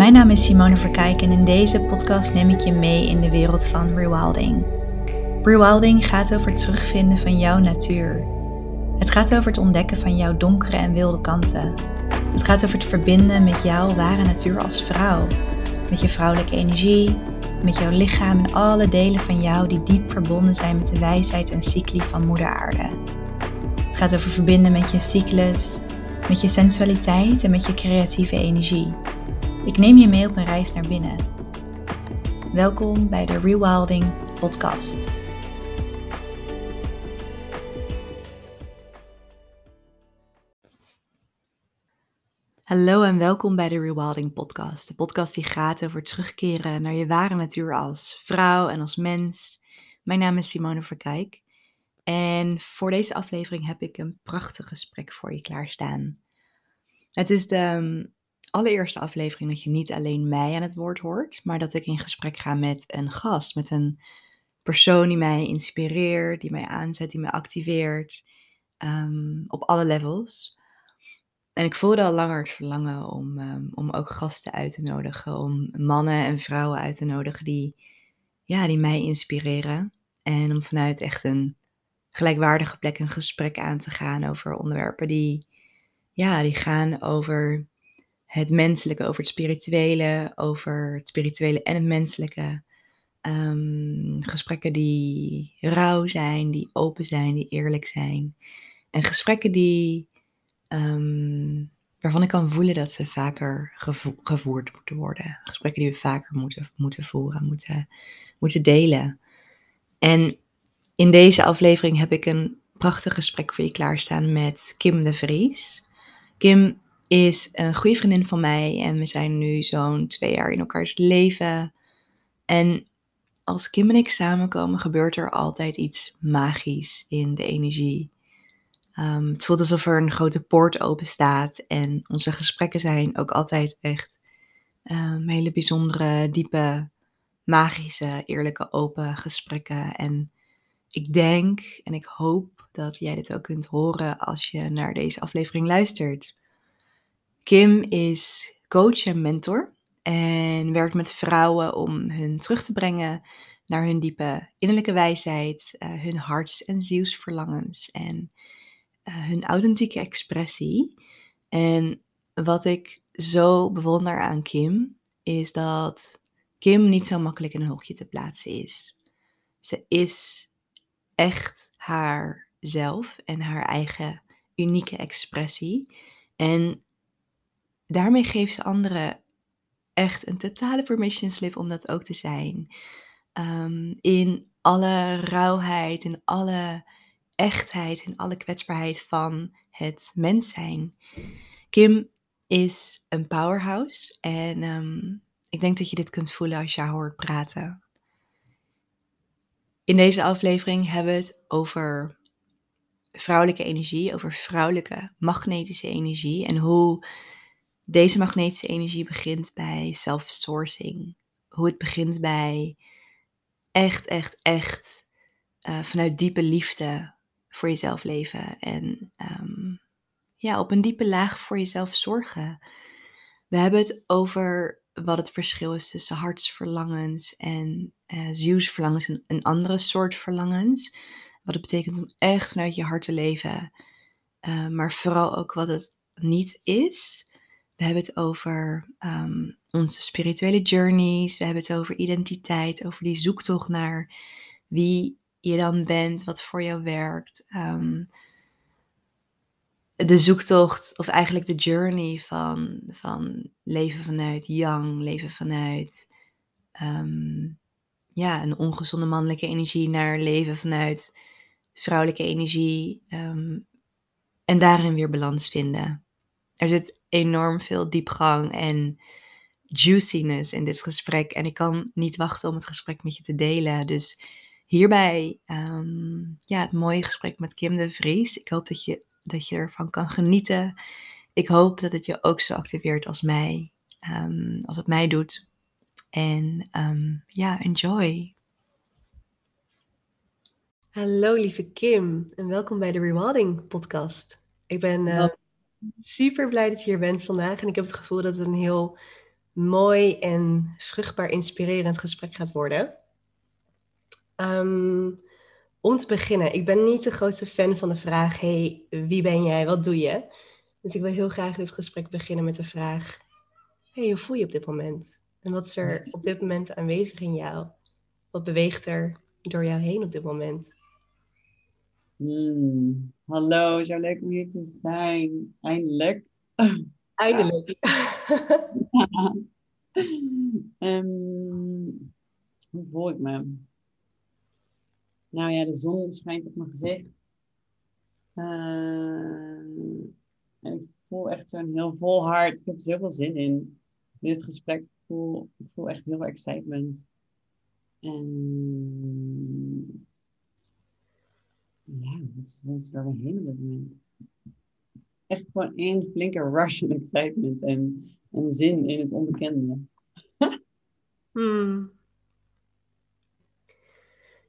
Mijn naam is Simone Verkijk en in deze podcast neem ik je mee in de wereld van rewilding. Rewilding gaat over het terugvinden van jouw natuur. Het gaat over het ontdekken van jouw donkere en wilde kanten. Het gaat over het verbinden met jouw ware natuur als vrouw. Met je vrouwelijke energie, met jouw lichaam en alle delen van jou die diep verbonden zijn met de wijsheid en cycli van Moeder Aarde. Het gaat over verbinden met je cyclus, met je sensualiteit en met je creatieve energie. Ik neem je mee op een reis naar binnen. Welkom bij de Rewilding Podcast. Hallo en welkom bij de Rewilding Podcast. De podcast die gaat over terugkeren naar je ware natuur als vrouw en als mens. Mijn naam is Simone Verkijk. En voor deze aflevering heb ik een prachtig gesprek voor je klaarstaan. Het is de allereerste aflevering dat je niet alleen mij aan het woord hoort, maar dat ik in gesprek ga met een gast, met een persoon die mij inspireert, die mij aanzet, die mij activeert, um, op alle levels. En ik voelde al langer het verlangen om, um, om ook gasten uit te nodigen, om mannen en vrouwen uit te nodigen die, ja, die mij inspireren. En om vanuit echt een gelijkwaardige plek een gesprek aan te gaan over onderwerpen die, ja, die gaan over het menselijke, over het spirituele, over het spirituele en het menselijke. Um, gesprekken die rauw zijn, die open zijn, die eerlijk zijn. En gesprekken die, um, waarvan ik kan voelen dat ze vaker gevo gevoerd moeten worden. Gesprekken die we vaker moeten, moeten voeren, moeten, moeten delen. En in deze aflevering heb ik een prachtig gesprek voor je klaarstaan met Kim de Vries. Kim is een goede vriendin van mij en we zijn nu zo'n twee jaar in elkaars leven. En als Kim en ik samenkomen, gebeurt er altijd iets magisch in de energie. Um, het voelt alsof er een grote poort open staat en onze gesprekken zijn ook altijd echt um, hele bijzondere, diepe, magische, eerlijke, open gesprekken. En ik denk en ik hoop dat jij dit ook kunt horen als je naar deze aflevering luistert. Kim is coach en mentor en werkt met vrouwen om hun terug te brengen naar hun diepe innerlijke wijsheid, uh, hun harts- en zielsverlangens en uh, hun authentieke expressie. En wat ik zo bewonder aan Kim is dat Kim niet zo makkelijk in een hokje te plaatsen is. Ze is echt haarzelf en haar eigen unieke expressie. En daarmee geeft ze anderen echt een totale permission slip om dat ook te zijn. Um, in alle rauwheid, in alle echtheid, in alle kwetsbaarheid van het mens zijn. Kim is een powerhouse en um, ik denk dat je dit kunt voelen als je haar hoort praten. In deze aflevering hebben we het over vrouwelijke energie, over vrouwelijke magnetische energie en hoe deze magnetische energie begint bij self-sourcing. Hoe het begint bij echt, echt, echt uh, vanuit diepe liefde voor jezelf leven. En um, ja, op een diepe laag voor jezelf zorgen. We hebben het over wat het verschil is tussen hartsverlangens en uh, zielsverlangens en een andere soort verlangens. Wat het betekent om echt vanuit je hart te leven. Uh, maar vooral ook wat het niet is. We hebben het over um, onze spirituele journeys. We hebben het over identiteit, over die zoektocht naar wie je dan bent, wat voor jou werkt. Um, de zoektocht, of eigenlijk de journey van, van leven vanuit yang, leven vanuit um, ja, een ongezonde mannelijke energie naar leven vanuit vrouwelijke energie. en daarin weer balans vinden. Er zit enorm veel diepgang en juiciness in dit gesprek. En ik kan niet wachten om het gesprek met je te delen. Dus hierbij um, ja, het mooie gesprek met Kim de Vries. Ik hoop dat je, dat je ervan kan genieten. Ik hoop dat het je ook zo activeert als mij. Um, als het mij doet. En um, ja, enjoy. Hallo lieve Kim en welkom bij de Rewilding podcast. Ik ben uh, super blij dat je hier bent vandaag. En ik heb het gevoel dat het een heel mooi en vruchtbaar inspirerend gesprek gaat worden. Ehm, om te beginnen, ik ben niet de grootste fan van de vraag: hey, wie ben jij? Wat doe je? Dus ik wil heel graag dit gesprek beginnen met de vraag: hey, hoe voel je op dit moment? En wat is er op dit moment aanwezig in jou? Wat beweegt er door jou heen op dit moment? Hmm. Hallo, zo leuk om hier te zijn. Eindelijk. Eindelijk. um, hoe voel ik me? Nou ja, de zon schijnt op mijn gezicht. Uh, ik voel echt zo'n heel vol hart. Ik heb er zoveel zin in. Dit gesprek. Ik voel, ik voel echt heel veel excitement. En ja, wat is, wat is waar we heen op dit moment? Echt gewoon één flinke rush en excitement en, en zin in het onbekende. hmm.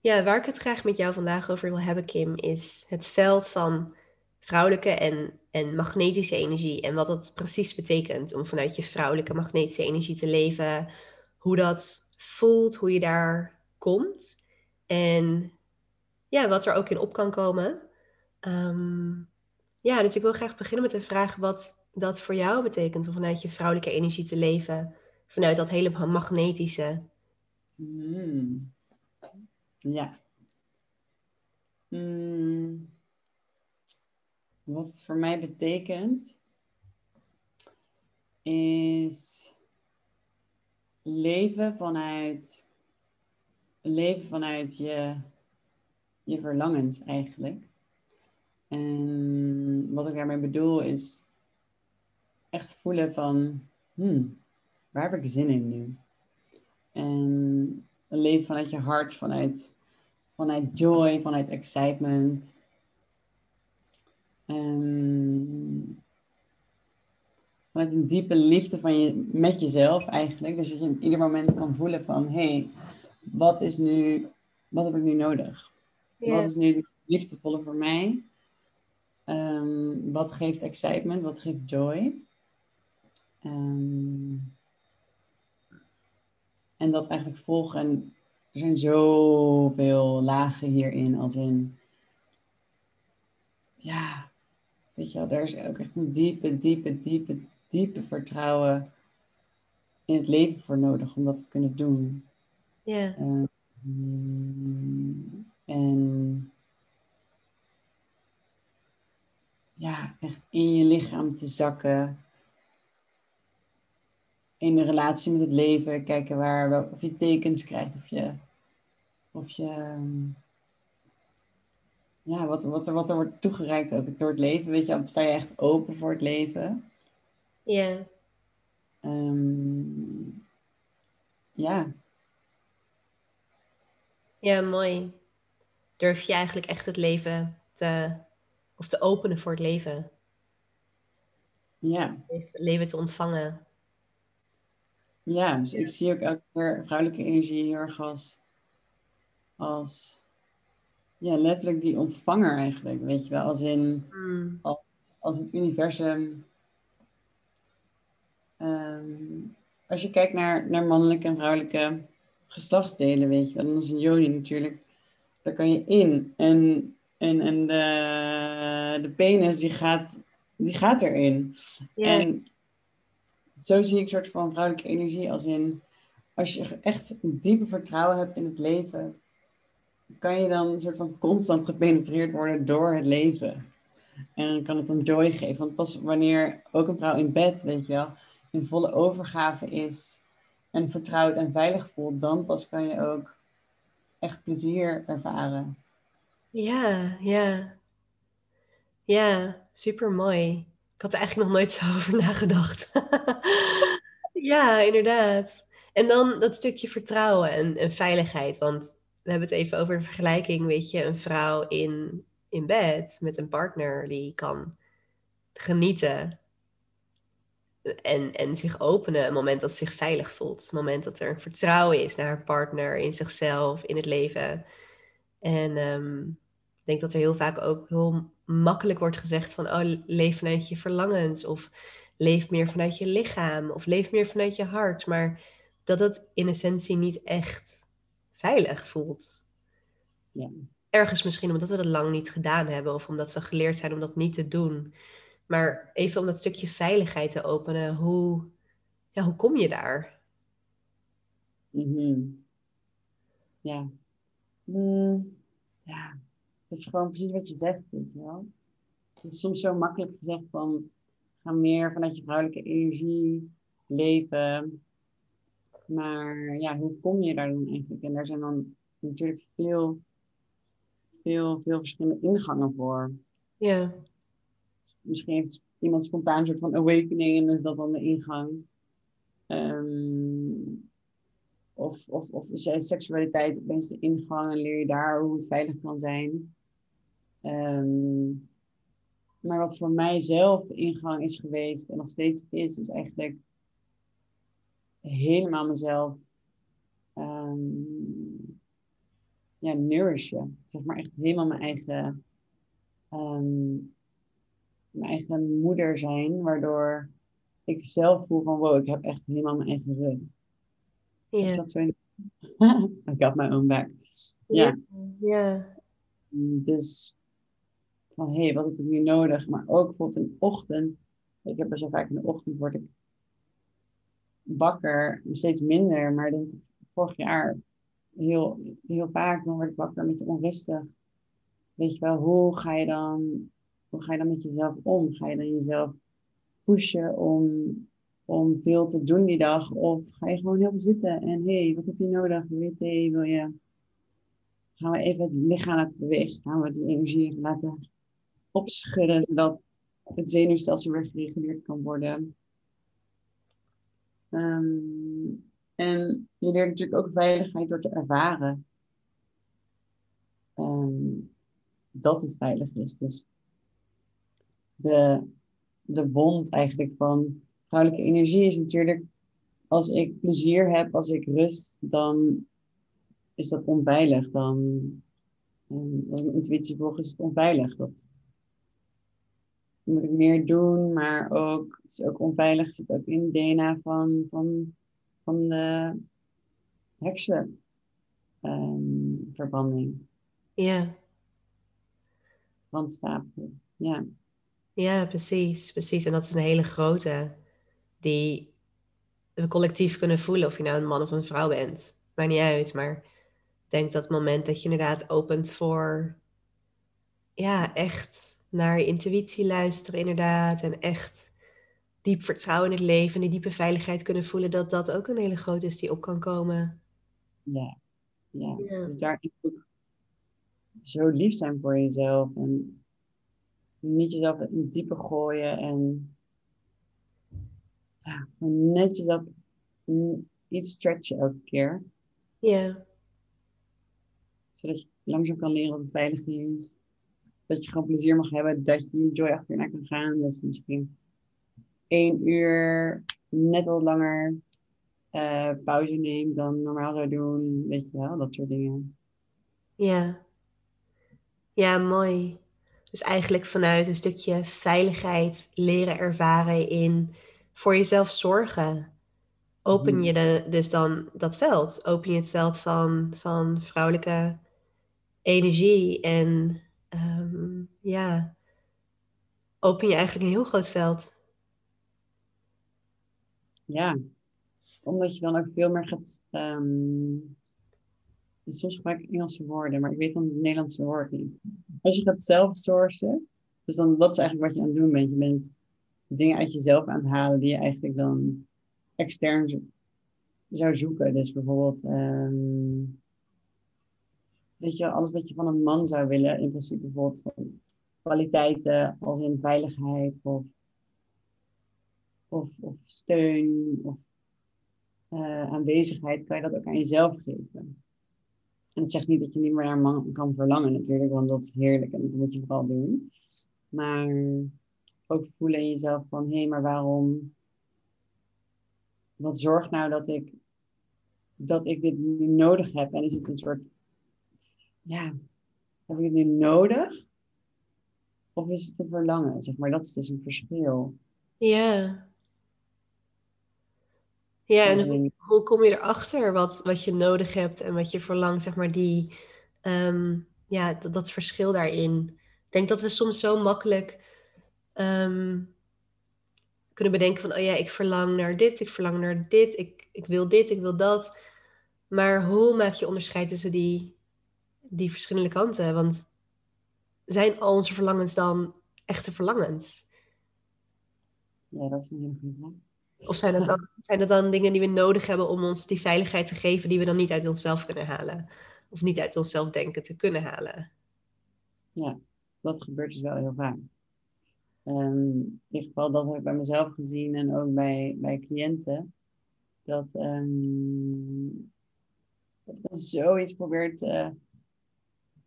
Ja, waar ik het graag met jou vandaag over wil hebben, Kim, is het veld van vrouwelijke en, en magnetische energie. En wat dat precies betekent om vanuit je vrouwelijke magnetische energie te leven. Hoe dat voelt, hoe je daar komt. En ja, wat er ook in op kan komen. Ehm, ja, dus ik wil graag beginnen met de vraag wat dat voor jou betekent om vanuit je vrouwelijke energie te leven. Vanuit dat hele magnetische. Hmm. Ja. Hmm. Wat het voor mij betekent, is leven vanuit, leven vanuit je, je verlangens eigenlijk. En wat ik daarmee bedoel is echt voelen van, hmm, waar heb ik zin in nu? En leven vanuit je hart, vanuit, vanuit joy, vanuit excitement. En vanuit een diepe liefde van je, met jezelf eigenlijk. Dus dat je in ieder moment kan voelen van, hé, hey, wat is nu, wat heb ik nu nodig? Wat is nu liefdevolle voor mij? Um, wat geeft excitement? Wat geeft joy? Um, en dat eigenlijk volgen. En er zijn zoveel lagen hierin, als in, ja, weet je wel, daar is ook echt een diepe, diepe, diepe, diepe vertrouwen in het leven voor nodig om dat te kunnen doen. Ja. Um, en ja, echt in je lichaam te zakken. In de relatie met het leven, kijken waar, of je tekens krijgt, of je, of je ehm, ja, wat, wat, er, wat er wordt toegereikt ook door het leven. Weet je, sta je echt open voor het leven? Ja. Um, ja. Ja, mooi. Durf je eigenlijk echt het leven te, of te openen voor het leven? Ja. Het leven te ontvangen. Ja, dus ik zie ook elke keer vrouwelijke energie heel erg als, als ja, letterlijk die ontvanger eigenlijk, weet je wel. Als in, hmm. als, als, het universum... Ehm, als je kijkt naar, naar mannelijke en vrouwelijke geslachtsdelen, weet je wel. Dan is een joni natuurlijk, daar kan je in. En, en, en de, de penis, die gaat, die gaat erin. En zo zie ik een soort van vrouwelijke energie als in... Als je echt een diepe vertrouwen hebt in het leven kan je dan een soort van constant gepenetreerd worden door het leven. En dan kan het een joy geven. Want pas wanneer ook een vrouw in bed, weet je wel, in volle overgave is en vertrouwd en veilig voelt, dan pas kan je ook echt plezier ervaren. Ja, ja. Ja, super mooi. Ik had er eigenlijk nog nooit zo over nagedacht. ja, inderdaad. En dan dat stukje vertrouwen en, en veiligheid. Want we hebben het even over de vergelijking, weet je, een vrouw in, in bed met een partner die kan genieten en, en zich openen het moment dat ze zich veilig voelt. Het moment dat er vertrouwen is naar haar partner, in zichzelf, in het leven. En um, ik denk dat er heel vaak ook heel makkelijk wordt gezegd van, oh, leef vanuit je verlangens of leef meer vanuit je lichaam of leef meer vanuit je hart. Maar dat het in essentie niet echt veilig voelt. Ja. Ergens misschien omdat we dat lang niet gedaan hebben of omdat we geleerd zijn om dat niet te doen. Maar even om dat stukje veiligheid te openen, hoe, ja, hoe kom je daar? Mhm. Ja. Mm, ja, het is gewoon precies wat je zegt, weet je wel. Het is soms zo makkelijk gezegd van, ga meer vanuit je vrouwelijke energie leven. Maar ja, hoe kom je daar dan eigenlijk? En daar zijn dan natuurlijk veel, veel, veel verschillende ingangen voor. Ja. Misschien heeft iemand spontaan een soort van awakening en is dat dan de ingang. Ehm, of, of, of is seksualiteit opeens de ingang en leer je daar hoe het veilig kan zijn. Ehm, maar wat voor mijzelf de ingang is geweest en nog steeds is, is eigenlijk helemaal mezelf um, ja, nourishen. Zeg maar echt helemaal mijn eigen, um, mijn eigen moeder zijn, waardoor ik zelf voel van wow, ik heb echt helemaal mijn eigen rug. Ja. dat zo in I got my own back. Ja. Ja. Dus van hé, hey, wat heb ik nu nodig? Maar ook bijvoorbeeld in de ochtend. Ik heb er zo vaak in de ochtend word ik wakker, steeds minder, maar dat vorig jaar heel, heel vaak, dan word ik wakker een beetje onrustig. Weet je wel, hoe ga je dan, hoe ga je dan met jezelf om? Ga je dan jezelf pushen om, om veel te doen die dag? Of ga je gewoon heel veel zitten en hé, hey, wat heb je nodig? Wil je thee? Wil je... Gaan we even het lichaam laten bewegen? Gaan we die energie laten opschudden, zodat het zenuwstelsel weer gereguleerd kan worden? Um, en je leert natuurlijk ook veiligheid door te ervaren. Um, dat het veilig is. Dus de, de wond eigenlijk van vrouwelijke energie is natuurlijk, als ik plezier heb, als ik rust, dan is dat onveilig. Dan, um, als mijn intuïtie volgt, is het onveilig. Dat moet ik meer doen, maar ook, het is ook onveilig, het zit ook in het DNA van, van, van de heksenverbranding. Um, ja. Van stapel, ja. Ja, precies, precies. En dat is een hele grote, die we collectief kunnen voelen, of je nou een man of een vrouw bent. Maakt niet uit, maar ik denk dat het moment dat je inderdaad opent voor, ja, echt naar je intuïtie luisteren, inderdaad. En echt diep vertrouwen in het leven en die diepe veiligheid kunnen voelen, dat dat ook een hele grote is die op kan komen. Ja, ja. ja. dus daar ook zo lief zijn voor jezelf en niet jezelf in het diepe gooien en ja, net jezelf iets stretchen elke keer. Ja. Zodat je langzaam kan leren dat het veilig is dat je gewoon plezier mag hebben, dat je je joy achterna kan gaan. Dus misschien één uur net wat langer uh, pauze neemt dan normaal zou doen. Weet je wel, dat soort dingen. Ja. Ja, mooi. Dus eigenlijk vanuit een stukje veiligheid leren ervaren in voor jezelf zorgen. Open mhm. je de, dus dan dat veld. Open je het veld van, van vrouwelijke energie en um, ja, open je eigenlijk een heel groot veld. Ja, omdat je dan ook veel meer gaat. Um, soms gebruik ik Engelse woorden, maar ik weet dan het Nederlandse woord niet. Als je gaat zelf sourcen, dus dan dat is eigenlijk wat je aan het doen bent. Je bent dingen uit jezelf aan het halen die je eigenlijk dan extern zou zoeken. Dus bijvoorbeeld um, je, alles wat je van een man zou willen, in principe bijvoorbeeld kwaliteiten als in veiligheid of, of, of steun of uh, aanwezigheid, kan je dat ook aan jezelf geven. En dat zegt niet dat je niet meer naar een man kan verlangen natuurlijk, want dat is heerlijk en dat moet je vooral doen. Maar ook voelen in jezelf van, hé, hey, maar waarom, wat zorgt nou dat ik, dat ik dit nu nodig heb? En is het een soort ja, heb ik het nu nodig? Of is het te verlangen? Zeg maar, dat is dus een verschil. Ja, Ja, en hoe, kom je erachter wat, wat je nodig hebt en wat je verlangt, zeg maar, die, ehm, ja, dat, verschil daarin. Ik denk dat we soms zo makkelijk ehm, kunnen bedenken van, oh ja, ik verlang naar dit, ik verlang naar dit, ik, ik wil dit, ik wil dat. Maar hoe maak je onderscheid tussen die, die verschillende kanten? Want zijn al onze verlangens dan echte verlangens? Ja, dat is een hele goede. Of zijn dat, dan, zijn dat dan dingen die we nodig hebben om ons die veiligheid te geven die we dan niet uit onszelf kunnen halen? Of niet uit onszelf denken te kunnen halen? Dat gebeurt dus wel heel vaak. Ehm, in ieder geval, dat heb ik bij mezelf gezien en ook bij, bij cliënten. Dat, ehm dat ik zoiets probeert, eh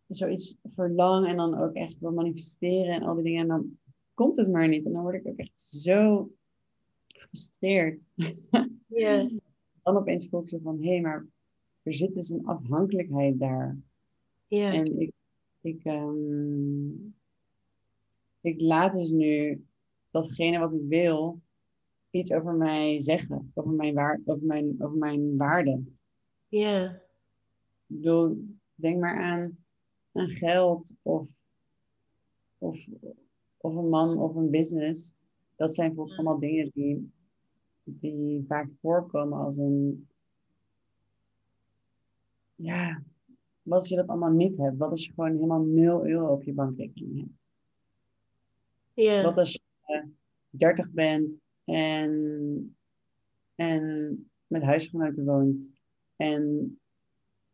zoiets verlang en dan ook echt wil manifesteren en al die dingen. En dan komt het maar niet. En dan word ik ook echt zo gefrustreerd. Ja, Dan opeens voel ik zo van, hé, hey, maar er zit dus een afhankelijkheid daar. ja, En ik, ik, ehm, ik laat dus nu datgene wat ik wil iets over mij zeggen, over mijn, waar, over mijn, over mijn waarde. ja, Ik bedoel, denk maar aan, aan geld of, of, of een man of een business. Dat zijn bijvoorbeeld allemaal dingen die, die vaak voorkomen als een. Ja, wat als je dat allemaal niet hebt? Wat als je gewoon helemaal 0 euro op je bankrekening hebt? ja, Wat als je eh, 30 bent en, en met huisgenoten woont en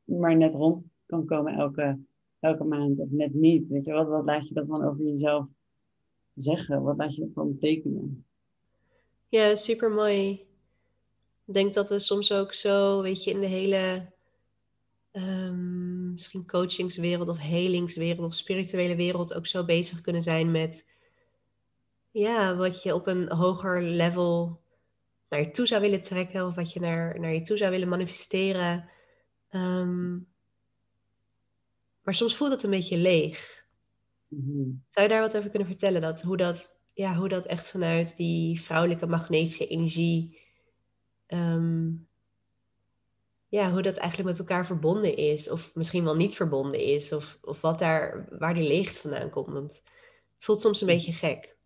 maar net rond kan komen elke, elke maand of net niet? Weet je, wat, wat laat je dat dan over jezelf zeggen? Wat laat je dat dan betekenen? Ja, super mooi. Ik denk dat we soms ook zo, weet je, in de hele ehm, misschien coachingswereld of helingswereld of spirituele wereld ook zo bezig kunnen zijn met ja, wat je op een hoger level naar je toe zou willen trekken of wat je naar, naar je toe zou willen manifesteren. Ehm, maar soms voelt het een beetje leeg. Mhm. Zou je daar wat over kunnen vertellen? Dat, hoe, dat, ja, hoe dat echt vanuit die vrouwelijke magnetische energie, ehm, ja, hoe dat eigenlijk met elkaar verbonden is, of misschien wel niet verbonden is, of, of wat daar, waar die leegte vandaan komt. Want het voelt soms een beetje gek.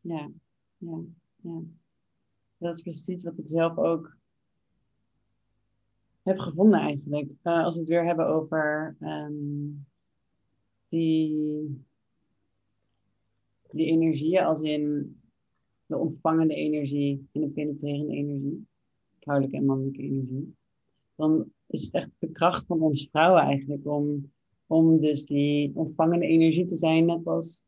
Ja, ja, ja. Dat is precies wat ik zelf ook heb gevonden eigenlijk. Eh, als we het weer hebben over ehm, die, die energieën als in de ontvangende energie en de penetrerende energie, vrouwelijke en mannelijke energie, dan is het echt de kracht van ons vrouwen eigenlijk om, om dus die ontvangende energie te zijn, net als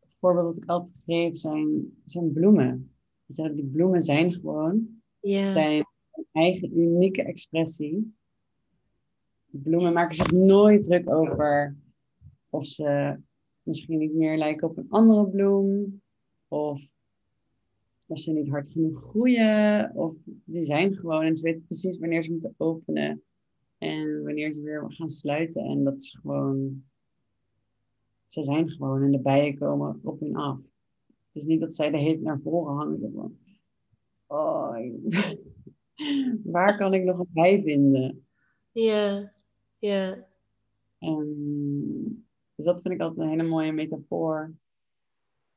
het voorbeeld dat ik altijd geef zijn, zijn bloemen. Die bloemen zijn gewoon, Ja, zijn een eigen unieke expressie. Bloemen maken zich nooit druk over of ze misschien niet meer lijken op een andere bloem. Of of ze niet hard genoeg groeien. Of die zijn gewoon en ze weten precies wanneer ze moeten openen. En wanneer ze weer gaan sluiten. En dat is gewoon. Ze zijn gewoon en de bijen komen op hun af. Het is niet dat zij de heet naar voren hangen. van, Oh, waar kan ik nog een bij vinden? ja, ja, En, dus dat vind ik altijd een hele mooie metafoor.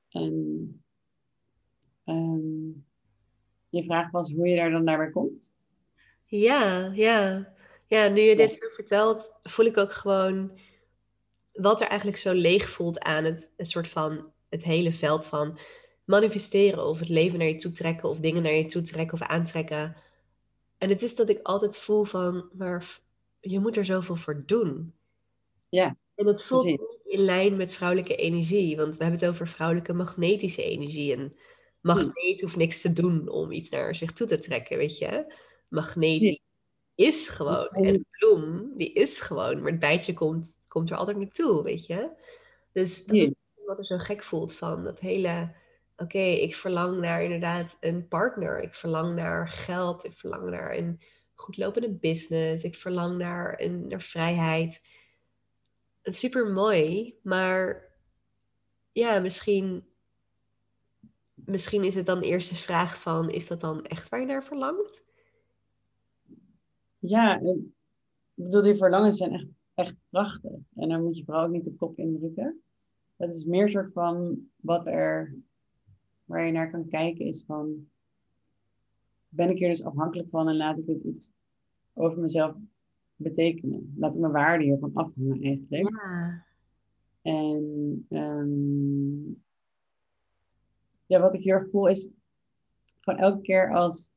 En ehm, je vraag was hoe je daar dan daarbij komt. ja, ja. Ja, nu je dit zo vertelt, voel ik ook gewoon wat er eigenlijk zo leeg voelt aan het, het soort van het hele veld van manifesteren of het leven naar je toe trekken of dingen naar je toe trekken of aantrekken. En het is dat ik altijd voel van, maar je moet er zoveel voor doen. Ja, En dat voelt precies. niet in lijn met vrouwelijke energie, want we hebben het over vrouwelijke magnetische energie. En magneet hoeft niks te doen om iets naar zich toe te trekken, weet je. Magneet is gewoon. En een bloem, die is gewoon. Maar het bijtje komt, komt er altijd naartoe, weet je. Dus dat is wat er zo gek voelt van dat hele... Oké, ik verlang naar inderdaad een partner. Ik verlang naar geld. Ik verlang naar een goed lopende business. Ik verlang naar, een, naar vrijheid. Super mooi, maar ja, misschien misschien is het dan eerst de vraag van, is dat dan echt waar je naar verlangt? Ja, ik bedoel, die verlangens zijn echt, echt prachtig. En daar moet je vooral ook niet de kop indrukken. Het is meer soort van wat er, waar je naar kan kijken, is van, ben ik hier dus afhankelijk van en laat ik het iets over mezelf betekenen? Laat mijn waarde hiervan afhangen eigenlijk. Ja. En ehm, ja, wat ik heel erg voel is gewoon elke keer als,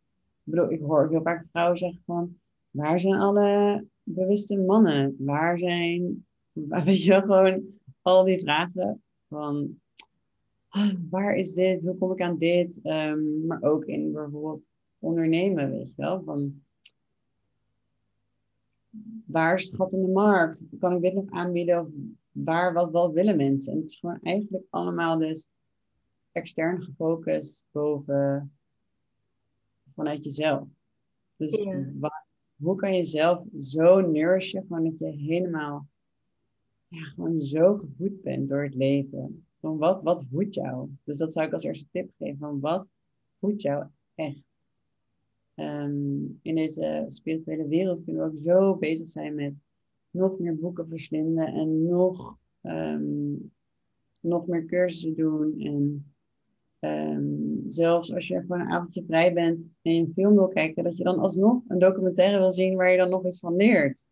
ik bedoel, ik hoor ook heel vaak vrouwen zeggen van, waar zijn alle bewuste mannen? Waar zijn, weet je wel, gewoon al die vragen van, ah, waar is dit? Hoe kom ik aan dit? Ehm, maar ook in bijvoorbeeld ondernemen, weet je wel, van, waar is het in de markt? Kan ik dit nog aanbieden? Of waar, wat, wat willen mensen? En het is gewoon eigenlijk allemaal dus extern gefocust boven vanuit jezelf. Dus Ja. wa- hoe kan je zelf zo nourishen, gewoon dat je helemaal ja, gewoon zo gevoed bent door het leven. Van wat, wat voedt jou? Dus dat zou ik als eerste tip geven. Van wat voedt jou echt? Ehm, in deze spirituele wereld kunnen we ook zo bezig zijn met nog meer boeken verslinden en nog, ehm, nog meer cursussen doen. En ehm, zelfs als je gewoon een avondje vrij bent en je een film wil kijken, dat je dan alsnog een documentaire wil zien waar je dan nog iets van leert.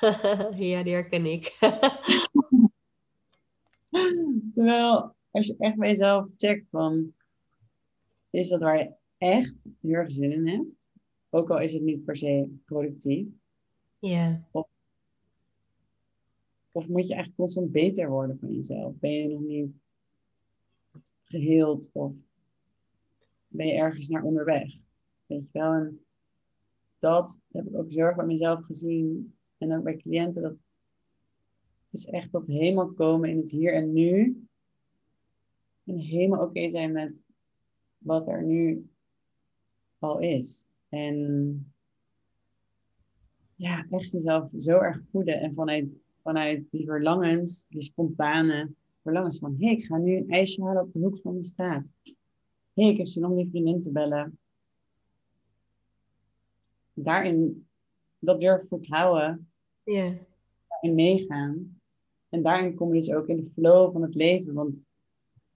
ja, die herken ik. Terwijl als je echt bij jezelf checkt van, is dat waar je echt heel erg zin in hebt? Ook al is het niet per se productief. ja. Of moet je echt constant beter worden van jezelf? Ben je nog niet geheeld of ben je ergens naar onderweg? Weet je wel? En dat heb ik ook zorg bij mezelf gezien en ook bij cliënten. Dat het is echt dat helemaal komen in het hier en nu. En helemaal oké zijn met wat er nu al is. En ja, echt jezelf zo erg voeden. En vanuit, vanuit die verlangens, die spontane verlangens van... hé, hey, ik ga nu een ijsje halen op de hoek van de straat. Hé, hey, ik heb zin om die vriendin te bellen. Daarin, dat durf vertrouwen Ja. in meegaan. En daarin kom je dus ook in de flow van het leven. Want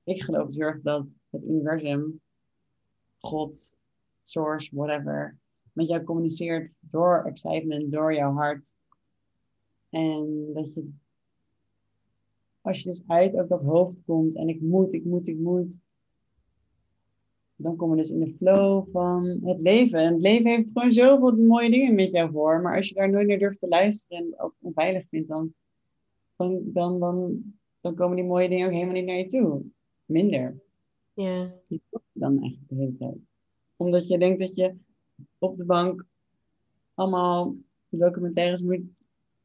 ik geloof dus heel erg dat het universum, God, source, whatever, met jou communiceert door excitement, door jouw hart. En dat je, als je dus uit ook dat hoofd komt en ik moet, ik moet, ik moet, dan kom je dus in de flow van het leven. En het leven heeft gewoon zoveel mooie dingen met jou voor. Maar als je daar nooit naar durft te luisteren en het onveilig vindt, dan, dan, dan, dan, dan komen die mooie dingen ook helemaal niet naar je toe. Minder. Ja. Die dan eigenlijk de hele tijd. Omdat je denkt dat je op de bank allemaal documentaires moet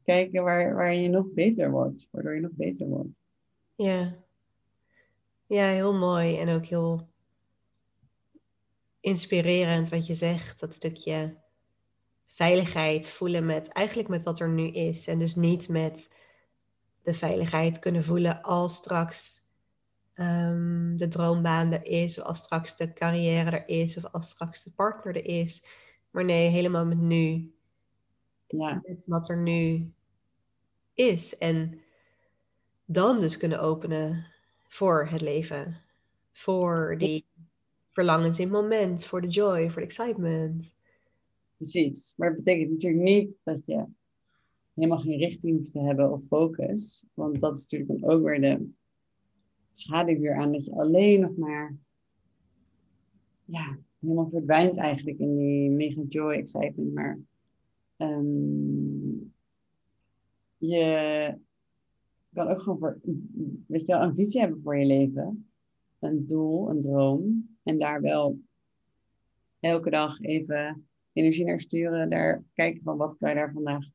kijken waar, waar je nog beter wordt. Waardoor je nog beter wordt. Ja. Ja, heel mooi en ook heel inspirerend wat je zegt. Dat stukje veiligheid voelen met eigenlijk met wat er nu is. En dus niet met de veiligheid kunnen voelen als straks ehm, de droombaan er is, of als straks de carrière er is, of als straks de partner er is. Maar nee, helemaal met nu. Ja, Met wat er nu is. En dan dus kunnen openen voor het leven. Voor die verlangens in het moment, voor de joy, voor de excitement. precies. Maar dat betekent natuurlijk niet dat je helemaal geen richting hoeft te hebben of focus. Want dat is natuurlijk dan ook weer de schaduw aan dat je alleen nog maar ja, helemaal verdwijnt eigenlijk in die mega joy, excitement. Maar ehm, je kan ook gewoon voor, weet je wel, een visie hebben voor je leven. Een doel, een droom. En daar wel elke dag even energie naar sturen. Daar kijken van wat kan je daar vandaag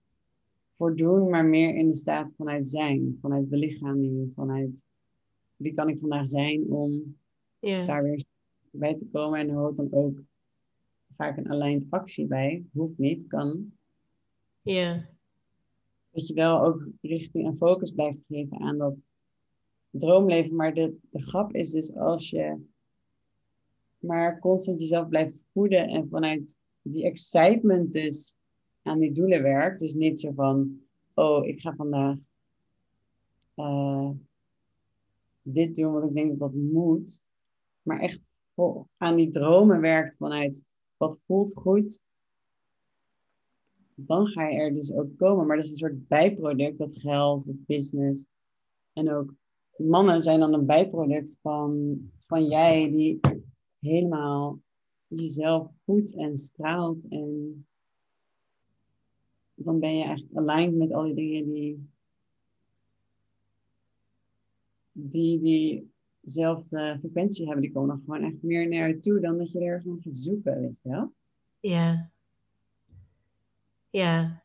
voor doen. Maar meer in de staat vanuit zijn. Vanuit belichaming. Vanuit wie kan ik vandaag zijn om daar weer bij te komen. En er hoort dan ook vaak een aligned actie bij. Hoeft niet, kan. ja, Dat je wel ook richting en focus blijft geven aan dat droomleven. Maar de, de grap is dus als je maar constant jezelf blijft voeden en vanuit die excitement dus aan die doelen werkt. Dus niet zo van, oh, ik ga vandaag uh, dit doen wat ik denk dat dat moet. Maar echt aan die dromen werkt vanuit wat voelt goed. Dan ga je er dus ook komen. Maar dat is een soort bijproduct, dat geld, het business. En ook mannen zijn dan een bijproduct van, van jij die helemaal jezelf voedt en straalt. En dan ben je eigenlijk aligned met al die dingen die, die, diezelfde frequentie hebben. Die komen gewoon echt meer naar je toe dan dat je er van gaat zoeken, weet je wel? Ja. Ja.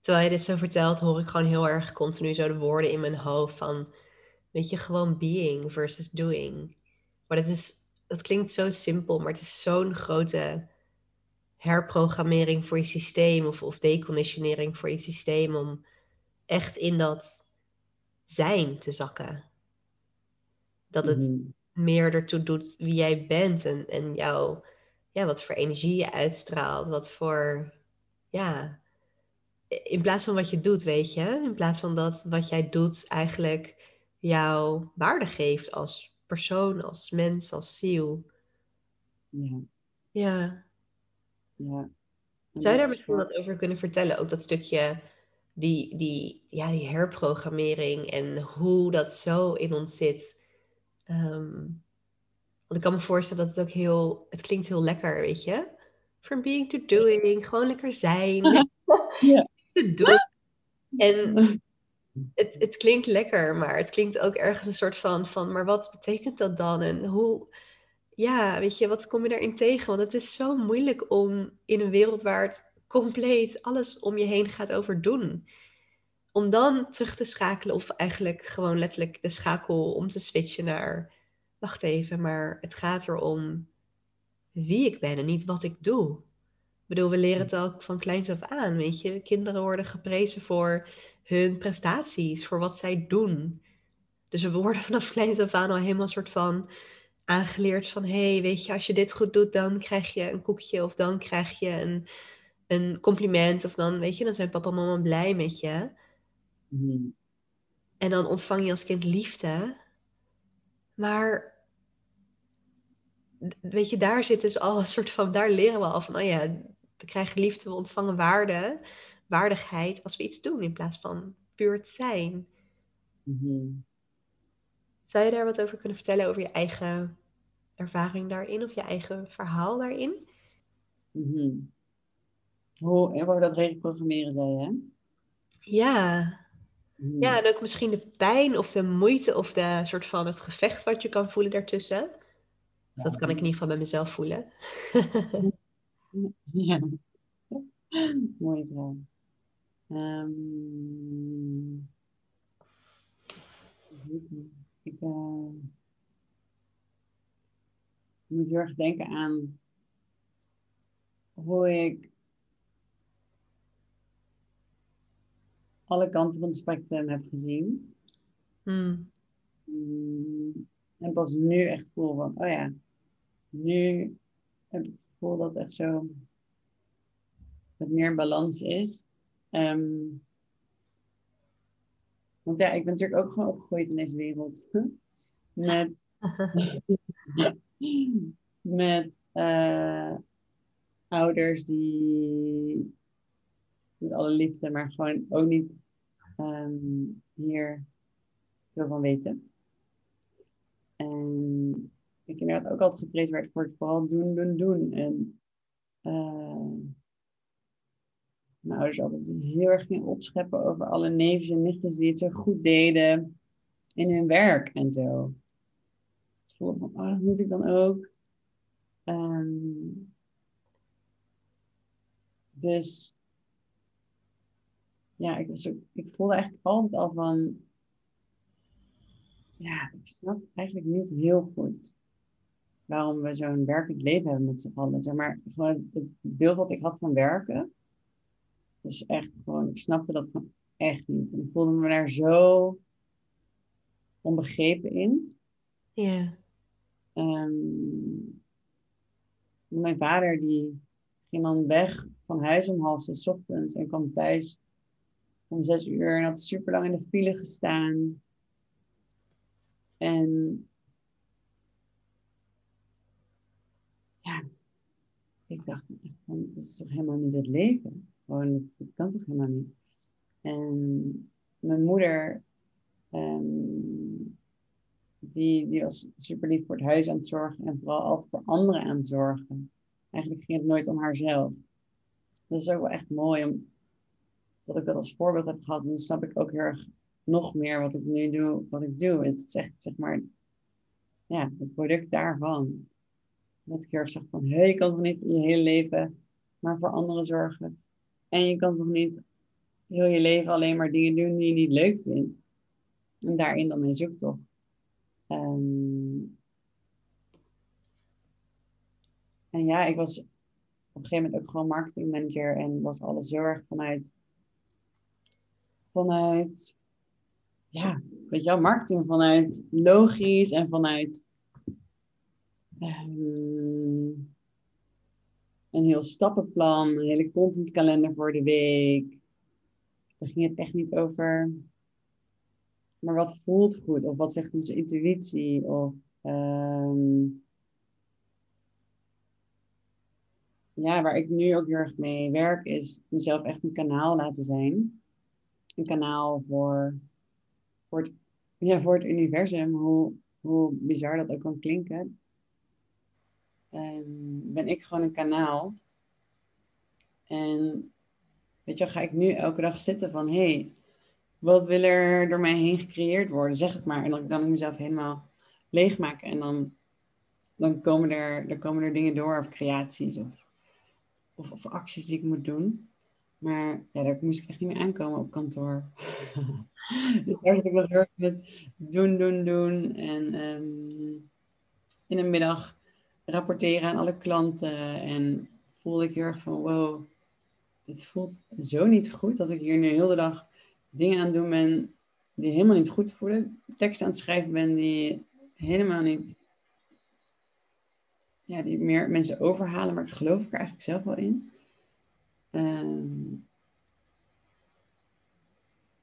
Terwijl je dit zo vertelt, hoor ik gewoon heel erg continu zo de woorden in mijn hoofd van, weet je, gewoon being versus doing. Maar dat is, dat klinkt zo simpel, maar het is zo'n grote herprogrammering voor je systeem of, of deconditionering voor je systeem om echt in dat zijn te zakken. Dat het mhm. meer ertoe doet wie jij bent en, en jou, ja, wat voor energie je uitstraalt, wat voor, ja, in plaats van wat je doet, weet je, in plaats van dat wat jij doet eigenlijk jou waarde geeft als persoon, als mens, als ziel. Ja. Ja. Ja. Zou je daar misschien wat over kunnen vertellen? Ook dat stukje, die, die, ja, die herprogrammering en hoe dat zo in ons zit. Um, want ik kan me voorstellen dat het ook heel, het klinkt heel lekker, weet je? From being to doing, gewoon lekker zijn. ja. te doen. En het, het klinkt lekker, maar het klinkt ook ergens een soort van, van, maar wat betekent dat dan? En hoe, ja, weet je, wat kom je daarin tegen? Want het is zo moeilijk om in een wereld waar het compleet alles om je heen gaat over doen. Om dan terug te schakelen of eigenlijk gewoon letterlijk de schakel om te switchen naar, wacht even, maar het gaat erom wie ik ben en niet wat ik doe. Ik bedoel, we leren het ook van kleins af aan, weet je. Kinderen worden geprezen voor hun prestaties, voor wat zij doen. Dus we worden vanaf kleins af aan al helemaal een soort van aangeleerd van, hé, hey, weet je, als je dit goed doet, dan krijg je een koekje of dan krijg je een, een compliment of dan, weet je, dan zijn papa en mama blij met je. Mhm. En dan ontvang je als kind liefde. Maar, weet je, daar zit dus al een soort van, daar leren we al van, oh ja, we krijgen liefde, we ontvangen waarde, waardigheid als we iets doen in plaats van puur het zijn. Mm zou je daar wat over kunnen vertellen over je eigen ervaring daarin of je eigen verhaal daarin? Mm Hoe, en dat reprogrammeren zei hè? Ja. Ja, en ook misschien de pijn of de moeite of de soort van het gevecht wat je kan voelen daartussen. dat kan ik in ieder geval bij mezelf voelen. ja. Mooie vraag. Um... Ik uh, moet heel erg denken aan hoe ik alle kanten van het spectrum heb gezien. Hmm. Mm, en pas nu echt voel van, oh ja, nu heb ik het gevoel dat het echt zo het meer balans is. Um, want ja, ik ben natuurlijk ook gewoon opgegroeid in deze wereld. met met uh, ouders die met alle liefde, maar gewoon ook niet um, hier veel van weten. En ik inderdaad ook altijd geprezen werd voor het vooral doen, doen, doen. En uh, mijn ouders altijd heel erg gingen opscheppen over alle neefjes en nichtjes die het zo goed deden in hun werk en zo. Ik voelde van, oh, dat moet ik dan ook. Um, dus ja, ik, was ook, ik voelde eigenlijk altijd al van, ja, ik snap eigenlijk niet heel goed waarom we zo'n werkend leven hebben met z'n allen. Zeg maar, gewoon het beeld wat ik had van werken, is echt gewoon, ik snapte dat gewoon echt niet. En ik voelde me daar zo onbegrepen in. Ja. Um, mijn vader die ging dan weg van huis om half zes ochtends en kwam thuis om zes uur en had super lang in de file gestaan. En ja, ik dacht, dat is toch helemaal niet het leven? Gewoon, dat kan toch helemaal niet? En mijn moeder, ehm, die, die was super lief voor het huis aan het zorgen en vooral altijd voor anderen aan het zorgen. Eigenlijk ging het nooit om haarzelf. Dat is ook wel echt mooi om, dat ik dat als voorbeeld heb gehad. En dan snap ik ook heel erg nog meer wat ik nu doe, wat ik doe. Het is zeg maar, ja, het product daarvan. Dat ik heel erg zeg van, hé, hey, je kan toch niet je hele leven maar voor anderen zorgen. En je kan toch niet heel je leven alleen maar dingen doen die je niet leuk vindt. En daarin dan mijn zoektocht. Um, en ja, ik was op een gegeven moment ook gewoon marketingmanager en was alles zorg vanuit, vanuit, ja, weet je marketing vanuit logisch en vanuit um, een heel stappenplan, een hele contentkalender voor de week. Daar ging het echt niet over. Maar wat voelt goed? Of wat zegt onze intuïtie? Of um, ja, waar ik nu ook heel erg mee werk, is mezelf echt een kanaal laten zijn. Een kanaal voor, voor, het, ja, voor het universum, hoe, hoe bizar dat ook kan klinken. Um, ben ik gewoon een kanaal. En weet je, ga ik nu elke dag zitten van, hé, hey, wat wil er door mij heen gecreëerd worden? Zeg het maar. En dan kan ik mezelf helemaal leegmaken. En dan, dan komen, er, dan komen er dingen door, of creaties, of of, of acties die ik moet doen. Maar ja, daar moest ik echt niet meer aankomen op kantoor. dus daar zit ik nog heel erg met doen, doen, doen. En um, in de middag rapporteren aan alle klanten. En voelde ik heel erg van, wow, dit voelt zo niet goed. Dat ik hier nu heel de dag dingen aan het doen ben die helemaal niet goed voelen. Teksten aan het schrijven ben die helemaal niet ja, die meer mensen overhalen, maar ik geloof ik er eigenlijk zelf wel in. Um,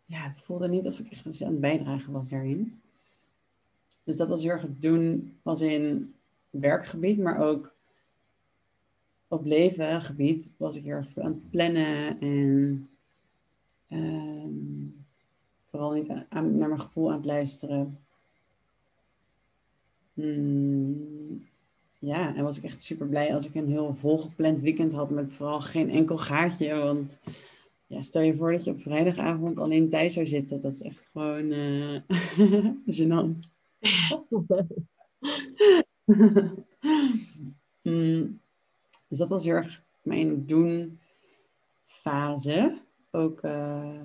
ja, het voelde niet of ik echt eens aan het bijdragen was daarin. Dus dat was heel erg het doen, als in werkgebied, maar ook op levengebied was ik heel erg veel aan het plannen en um, vooral niet aan, naar mijn gevoel aan het luisteren. Hmm ja, en was ik echt super blij als ik een heel volgepland weekend had met vooral geen enkel gaatje. Want ja, stel je voor dat je op vrijdagavond alleen thuis zou zitten. Dat is echt gewoon uh, gênant. mm, dus dat was heel erg mijn doen fase. Ook uh,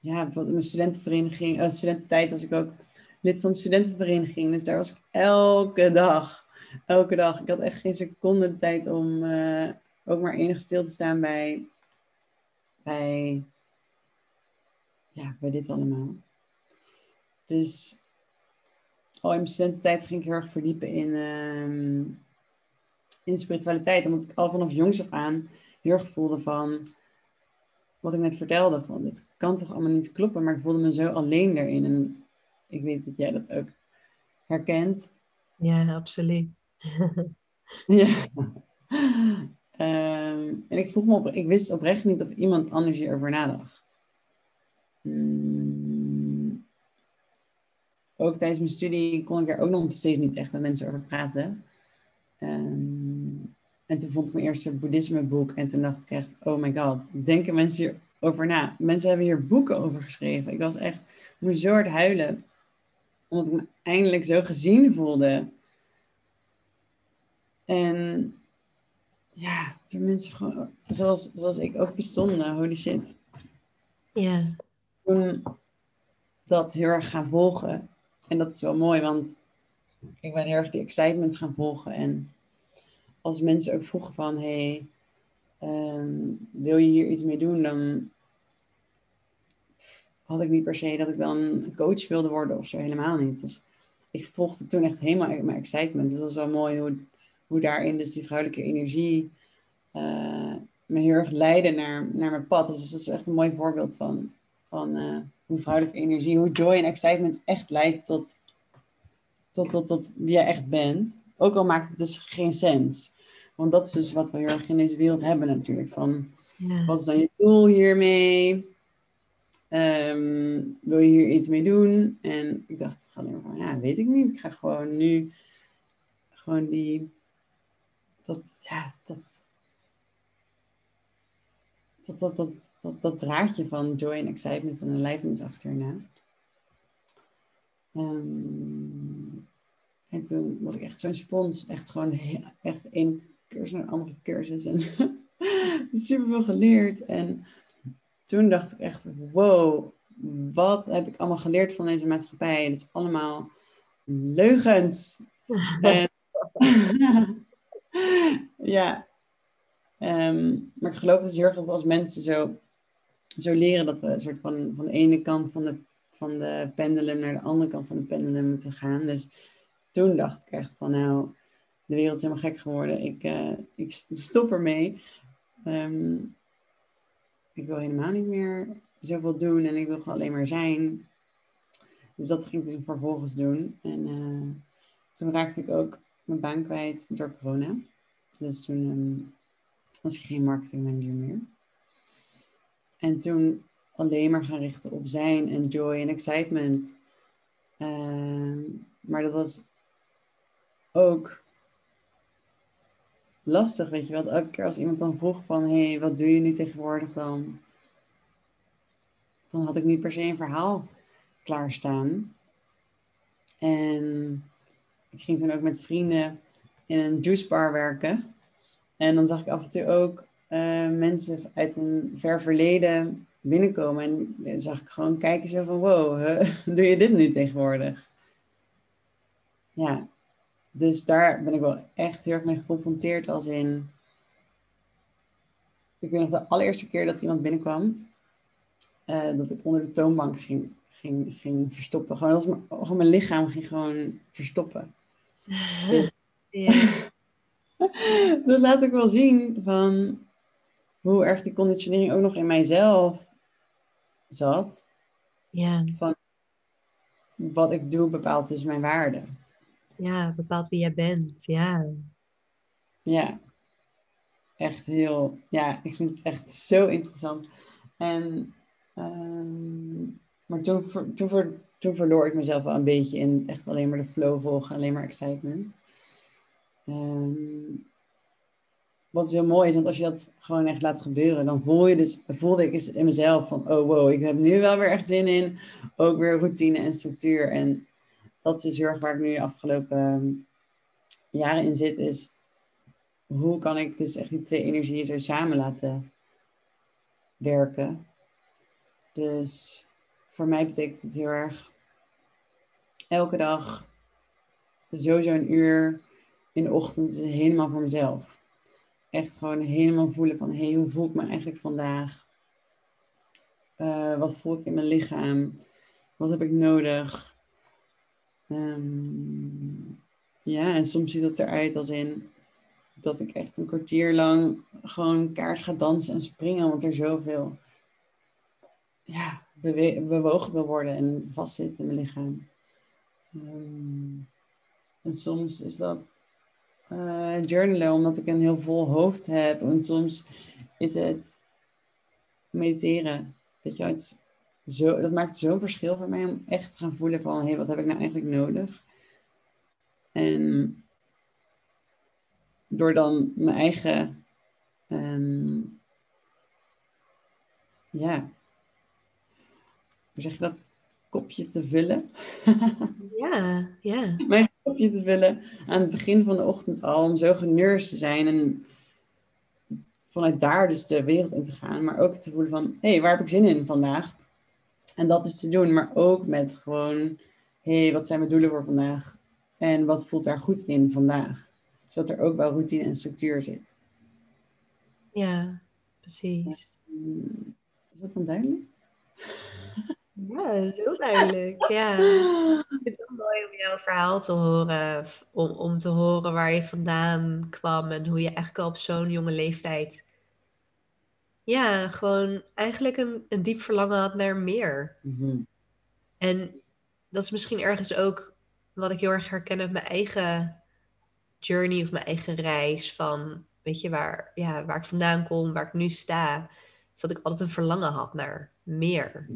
ja, in mijn studentenvereniging, uh, studententijd was ik ook lid van de studentenvereniging. Dus daar was ik elke dag elke dag. Ik had echt geen seconde de tijd om uh, ook maar enig stil te staan bij, bij, ja, bij dit allemaal. Dus al in mijn studententijd ging ik heel erg verdiepen in, uh, in spiritualiteit. Omdat ik al vanaf jongs af aan heel erg voelde van wat ik net vertelde. Van dit kan toch allemaal niet kloppen. Maar ik voelde me zo alleen daarin. En ik weet dat jij dat ook herkent. Ja, absoluut. ja. Ehm, en ik vroeg me op, ik wist oprecht niet of iemand anders hierover nadacht. Hmm. Ook tijdens mijn studie kon ik daar ook nog steeds niet echt met mensen over praten. Um, en toen vond ik mijn eerste boeddhismeboek en toen dacht ik echt, oh my god, denken mensen hierover na? Mensen hebben hier boeken over geschreven. Ik was echt, moest hard huilen, omdat ik me eindelijk zo gezien voelde. En ja, toen mensen gewoon, zoals, zoals ik ook bestonden, holy shit. Ja. Toen dat heel erg gaan volgen. En dat is wel mooi, want ik ben heel erg die excitement gaan volgen. En als mensen ook vroegen van, hey, ehm, wil je hier iets mee doen? Dan had ik niet per se dat ik dan coach wilde worden of zo, helemaal niet. Dus ik volgde toen echt helemaal mijn excitement. Het was wel mooi hoe hoe daarin dus die vrouwelijke energie uh, me heel erg leidde naar, naar mijn pad. Dus dat is echt een mooi voorbeeld van, van uh, hoe vrouwelijke energie, hoe joy en excitement echt leidt tot, tot, tot, tot wie je echt bent. Ook al maakt het dus geen sens. Want dat is dus wat we heel erg in deze wereld hebben natuurlijk. Van, ja. wat is dan je doel hiermee? Um, wil je hier iets mee doen? En ik dacht gewoon van, ja, weet ik niet. Ik ga gewoon nu gewoon die, dat, ja, dat, dat, dat, dat, dat, draadje van joy en excitement en aliveness achterna. Um, en toen was ik echt zo'n spons, echt gewoon echt één cursus naar andere cursus en super veel geleerd. En toen dacht ik echt, wow, wat heb ik allemaal geleerd van deze maatschappij? Het is allemaal leugens. en, ja, ehm, maar ik geloof dus heel erg dat als mensen zo, zo leren dat we een soort van, van de ene kant van de, van de pendulum naar de andere kant van de pendulum moeten gaan. Dus toen dacht ik echt van nou, de wereld is helemaal gek geworden. Ik, uh, ik stop ermee. Um, ik wil helemaal niet meer zoveel doen en ik wil gewoon alleen maar zijn. Dus dat ging ik dus vervolgens doen. En uh, toen raakte ik ook mijn baan kwijt door corona. Dus toen um, was ik geen marketingmanager meer. En toen alleen maar gaan richten op zijn en joy en excitement. Uh, maar dat was ook lastig, weet je wel. Elke keer als iemand dan vroeg van, hé, hey, wat doe je nu tegenwoordig dan? Dan had ik niet per se een verhaal klaarstaan. En ik ging toen ook met vrienden in een juicebar werken. En dan zag ik af en toe ook uh, mensen uit een ver verleden binnenkomen. En dan zag ik gewoon kijken zo van, wow, doe je dit nu tegenwoordig? Ja, dus daar ben ik wel echt heel erg mee geconfronteerd als in... Ik weet nog de allereerste keer dat iemand binnenkwam, uh, dat ik onder de toonbank ging, ging, ging verstoppen. Gewoon, als mijn, gewoon mijn lichaam ging gewoon verstoppen. Dus, dat laat ik wel zien van hoe erg die conditionering ook nog in mijzelf zat. Ja. Van wat ik doe bepaalt dus mijn waarde ja, bepaalt wie jij bent. Ja. Ja, echt heel, ja, ik vind het echt zo interessant. En, um, maar toen, toen, toen, verloor ik mezelf wel een beetje in echt alleen maar de flow volgen, alleen maar excitement. Um, wat heel mooi is, want als je dat gewoon echt laat gebeuren, dan voel je dus, voelde ik in mezelf van, oh wow, ik heb nu wel weer echt zin in, ook weer routine en structuur. En dat is dus heel erg waar ik nu de afgelopen ehm, jaren in zit, is hoe kan ik dus echt die twee energieën zo samen laten werken. Dus voor mij betekent het heel erg elke dag sowieso een uur in de ochtend helemaal voor mezelf. Echt gewoon helemaal voelen van, hé, hey, hoe voel ik me eigenlijk vandaag? Uh, wat voel ik in mijn lichaam? Wat heb ik nodig? Um, ja, en soms ziet het eruit als in dat ik echt een kwartier lang gewoon kaart ga dansen en springen, want er zoveel ja, bewogen wil worden en vastzit in mijn lichaam. Um, en soms is dat uh, journalen, omdat ik een heel vol hoofd heb. En soms is het mediteren. Weet je, het zo, dat maakt zo'n verschil voor mij om echt te gaan voelen van, hé, hey, wat heb ik nou eigenlijk nodig? En door dan mijn eigen, um, ja, hoe zeg je dat, kopje te vullen. ja, ja. Mijn kopje te vullen aan het begin van de ochtend al, om zo genurst te zijn en vanuit daar dus de wereld in te gaan, maar ook te voelen van, hé, hey, waar heb ik zin in vandaag? En dat is te doen, maar ook met gewoon, hé, hey, wat zijn mijn doelen voor vandaag? En wat voelt daar goed in vandaag? Zodat er ook wel routine en structuur zit. Ja, precies. Is dat dan duidelijk? Ja, dat is heel duidelijk. Ja. Ik vind het mooi om jouw verhaal te horen. Om, om te horen waar je vandaan kwam en hoe je eigenlijk al op zo'n jonge leeftijd. Ja, gewoon eigenlijk een, een diep verlangen had naar meer. Mhm. En dat is misschien ergens ook wat ik heel erg herken uit mijn eigen journey of mijn eigen reis. Van, weet je, waar, ja, waar ik vandaan kom, waar ik nu sta. Is dat ik altijd een verlangen had naar meer.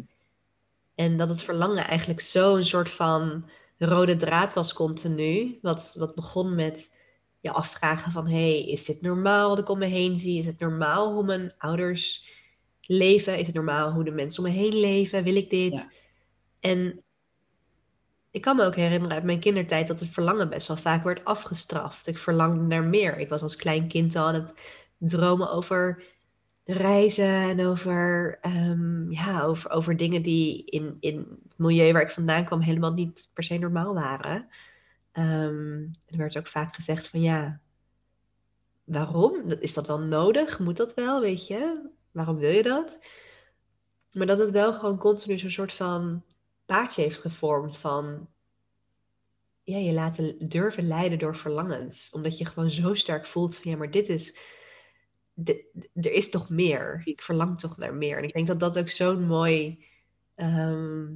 En dat het verlangen eigenlijk zo'n soort van rode draad was continu. Wat, wat begon met je afvragen van... hey, is dit normaal wat ik om me heen zie? Is het normaal hoe mijn ouders leven? Is het normaal hoe de mensen om me heen leven? Wil ik dit? Ja. En ik kan me ook herinneren uit mijn kindertijd... dat het verlangen best wel vaak werd afgestraft. Ik verlangde naar meer. Ik was als klein kind al aan het dromen over reizen en over, ehm, ja, over, over dingen die in, in het milieu waar ik vandaan kwam helemaal niet per se normaal waren. Ehm, er werd ook vaak gezegd van ja, waarom? Is dat wel nodig? Moet dat wel, weet je? Waarom wil je dat? Maar dat het wel gewoon continu zo'n soort van paadje heeft gevormd van ja, je laten durven leiden door verlangens. Omdat je gewoon zo sterk voelt van ja, maar dit is er is toch meer. Ik verlang toch naar meer. En ik denk dat dat ook zo'n mooi ehm,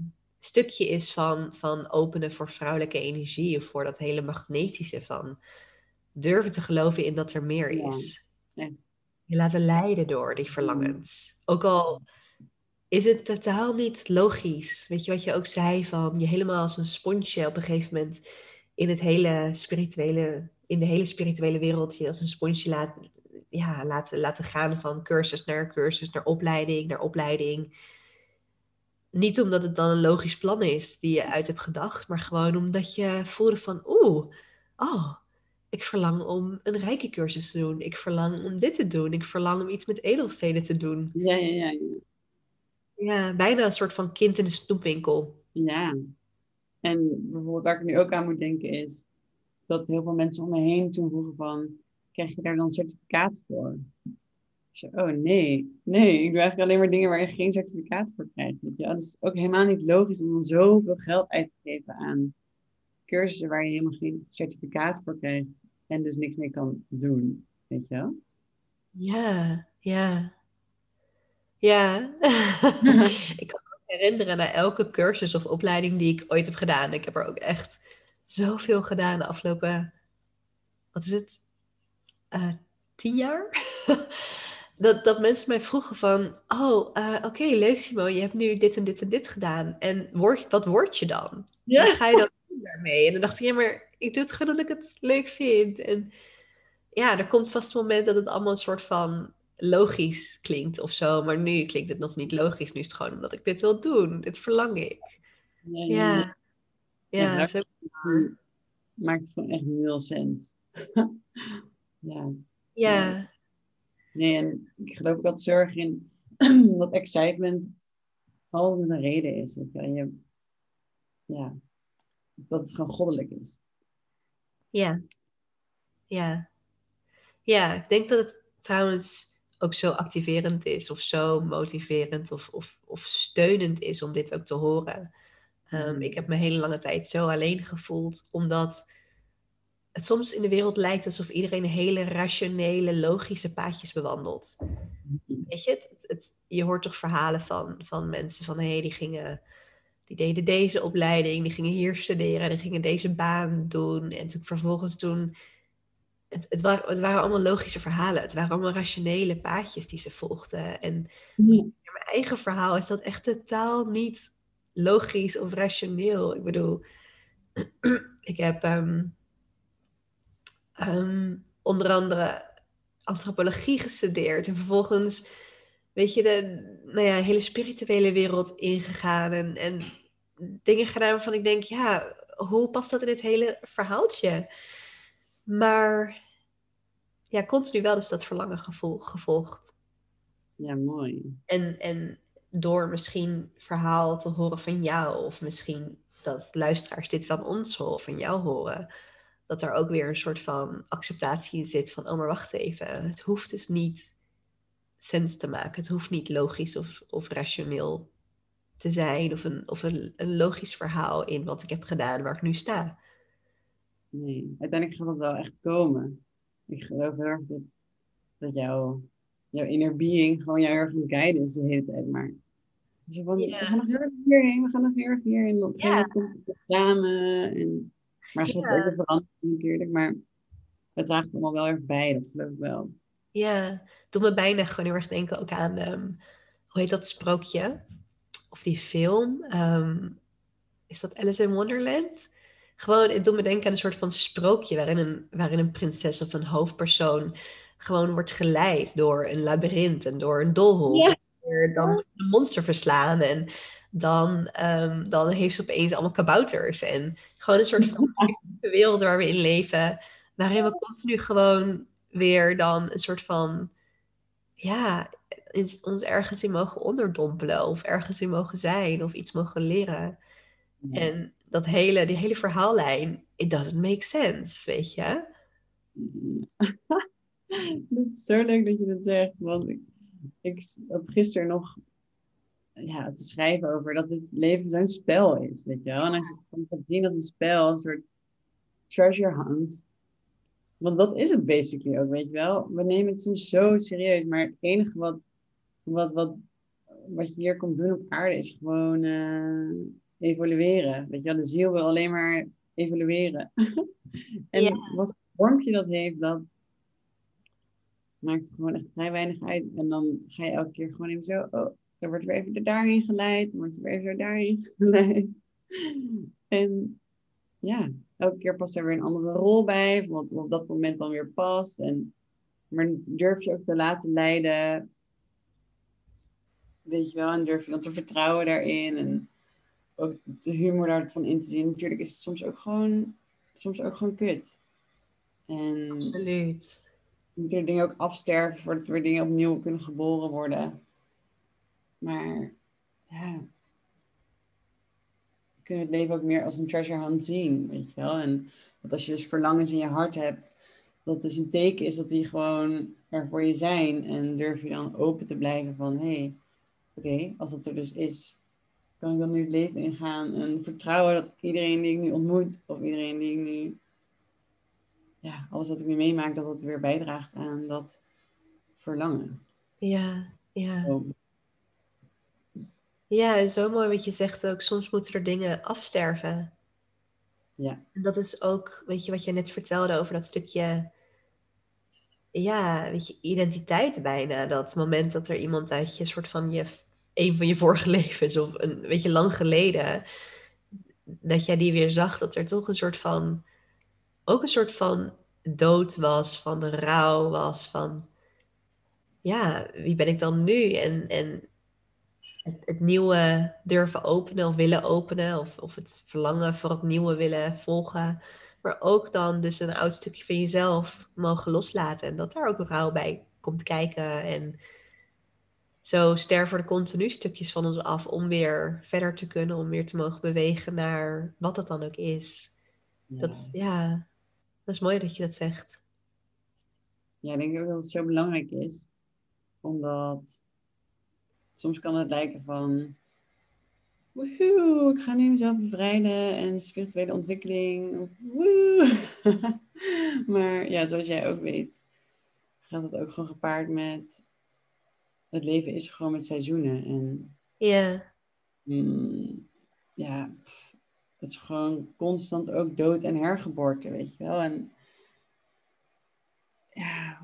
stukje is van, van openen voor vrouwelijke energie. Of voor dat hele magnetische van durven te geloven in dat er meer Ja, is. Je laten leiden door die verlangens. Ook al is het totaal niet logisch. Weet je wat je ook zei van je helemaal als een sponsje op een gegeven moment in het hele spirituele, in de hele spirituele wereld je als een sponsje laat, ja, laten, laten gaan van cursus naar cursus, naar opleiding, naar opleiding. Niet omdat het dan een logisch plan is die je uit hebt gedacht, maar gewoon omdat je voelde van oeh, oh, ik verlang om een rijke cursus te doen. Ik verlang om dit te doen. Ik verlang om iets met edelstenen te doen. Ja, ja, ja, ja. Ja, bijna een soort van kind in de snoepwinkel. Ja. En bijvoorbeeld waar ik nu ook aan moet denken is dat heel veel mensen om me heen toen vroegen van, krijg je daar dan een certificaat voor? Zei, oh nee, nee, ik doe eigenlijk alleen maar dingen waar je geen certificaat voor krijgt. Weet je? wel. Dus is ook helemaal niet logisch om dan zoveel geld uit te geven aan cursussen waar je helemaal geen certificaat voor krijgt en dus niks meer kan doen. Weet je? Ja, ja. Ja. ik kan me herinneren naar elke cursus of opleiding die ik ooit heb gedaan. Ik heb er ook echt zoveel gedaan de afgelopen, wat is het? Eh, tien jaar? dat, dat mensen mij vroegen van, oh, eh, oké, leuk Simo, je hebt nu dit en dit en dit gedaan. En word, wat word je dan? Wat ga je dan doen daarmee? En dan dacht ik, ja, maar ik doe het gewoon omdat ik het leuk vind. En ja, er komt vast een moment dat het allemaal een soort van logisch klinkt of zo. Maar nu klinkt het nog niet logisch. Nu is het gewoon omdat ik dit wil doen. Dit verlang ik. Ja, Ja, ja, Ja, zo-. Maakt gewoon echt nul cent. ja. ja, en ik geloof ook altijd zo erg in dat excitement altijd met een reden is. je wel. Je, ja, dat het gewoon goddelijk is. ja, ja. Ja, ik denk dat het trouwens ook zo activerend is of zo motiverend of, of, of steunend is om dit ook te horen. Ehm, ik heb me hele lange tijd zo alleen gevoeld, omdat het soms in de wereld lijkt alsof iedereen hele rationele, logische paadjes bewandelt. Weet je, het, je hoort toch verhalen van, van mensen van hé, hey, die gingen, die deden deze opleiding, die gingen hier studeren, die gingen deze baan doen. En toen vervolgens toen, het, het, waren, het waren allemaal logische verhalen, het waren allemaal rationele paadjes die ze volgden. En in mijn eigen verhaal is dat echt totaal niet logisch of rationeel. Ik bedoel, ik heb ehm, ehm, onder andere antropologie gestudeerd en vervolgens, weet je, de nou ja, hele spirituele wereld ingegaan en, en dingen gedaan waarvan ik denk, ja, hoe past dat in het hele verhaaltje? Maar ja, continu wel dus dat verlangen gevol- gevolgd. Ja, mooi. En, en door misschien verhaal te horen van jou, of misschien dat luisteraars dit van ons horen, van jou horen, dat er ook weer een soort van acceptatie in zit van, oh maar wacht even, het hoeft dus niet sens te maken, het hoeft niet logisch of, of rationeel te zijn of, een, of een, een logisch verhaal in wat ik heb gedaan waar ik nu sta. Nee, uiteindelijk gaat dat wel echt komen. Ik geloof heel erg dat, dat jouw, jouw inner being gewoon jou erg moet guidance de hele tijd. Maar dus van, we gaan nog heel erg hierheen, we gaan nog heel erg hierheen. Op een gegeven Ja. moment komt het samen. En, maar gaat Ja. ook weer veranderen natuurlijk. Maar het draagt allemaal wel erg bij, dat geloof ik wel. Ja, het doet me bijna gewoon heel erg denken ook aan, ehm, hoe heet dat sprookje? Of die film. ehm, is dat Alice in Wonderland? Gewoon, het doet me denken aan een soort van sprookje waarin een, waarin een prinses of een hoofdpersoon gewoon wordt geleid door een labyrint en door een doolhof. Ja. En dan moet ze een monster verslaan en dan, ehm, dan heeft ze opeens allemaal kabouters. En gewoon een soort van wereld waar we in leven, waarin we continu gewoon weer dan een soort van, ja, ons ergens in mogen onderdompelen of ergens in mogen zijn of iets mogen leren. Ja. En dat hele, die hele verhaallijn, it doesn't make sense, weet je? Het is zo leuk dat je dat zegt, want ik, ik had gisteren nog ja, te schrijven over dat het leven zo'n spel is, weet je wel. En als je het gaat zien als een spel, een soort treasure hunt. Want dat is het basically ook, weet je wel. We nemen het soms zo serieus, maar het enige wat, wat, wat, wat je hier komt doen op aarde is gewoon eh, evolueren. Weet je wel, de ziel wil alleen maar evolueren. en Ja. wat voor vormpje dat heeft, dat maakt gewoon echt vrij weinig uit. En dan ga je elke keer gewoon even zo, oh, dan wordt weer even daarheen geleid, dan wordt je weer even zo daarheen geleid. En ja, elke keer past er weer een andere rol bij, wat op dat moment dan weer past. En, maar durf je ook te laten leiden, weet je wel, en durf je dan te vertrouwen daarin en ook de humor daarvan in te zien. Natuurlijk is het soms ook gewoon, soms ook gewoon kut. En Absoluut. moeten er dingen ook afsterven voordat er weer dingen opnieuw kunnen geboren worden. Maar ja, we kunnen het leven ook meer als een treasure hunt zien, weet je wel. En dat als je dus verlangens in je hart hebt, dat dus een teken is dat die gewoon er voor je zijn. En durf je dan open te blijven van, hé, hey, oké, als dat er dus is, kan ik dan nu het leven ingaan en vertrouwen dat iedereen die ik nu ontmoet, of iedereen die ik nu ja, alles wat ik nu meemaak, dat het weer bijdraagt aan dat verlangen. Ja, ja. Zo. Ja, en zo mooi wat je zegt ook. Soms moeten er dingen afsterven. Ja. En dat is ook, weet je, wat je net vertelde over dat stukje, ja, weet je, identiteit bijna. Dat moment dat er iemand uit je soort van je, een van je vorige levens of een, weet je, lang geleden, dat jij die weer zag, dat er toch een soort van, ook een soort van dood was, van de rouw was, van, ja, wie ben ik dan nu? En, en het, het nieuwe durven openen of willen openen, of, of het verlangen voor het nieuwe willen volgen. Maar ook dan dus een oud stukje van jezelf mogen loslaten. En dat daar ook rouw bij komt kijken. En zo sterven er continu stukjes van ons af om weer verder te kunnen, om weer te mogen bewegen naar wat het dan ook is. Ja. Dat, ja, dat is mooi dat je dat zegt. ja, ik denk ook dat het zo belangrijk is. Omdat soms kan het lijken van... Woehoe, ik ga nu mezelf bevrijden en spirituele ontwikkeling. Woe. maar ja, zoals jij ook weet, gaat het ook gewoon gepaard met... Het leven is gewoon met seizoenen. En Ja, mm, ja, pff, het is gewoon constant ook dood en hergeboorte, weet je wel. En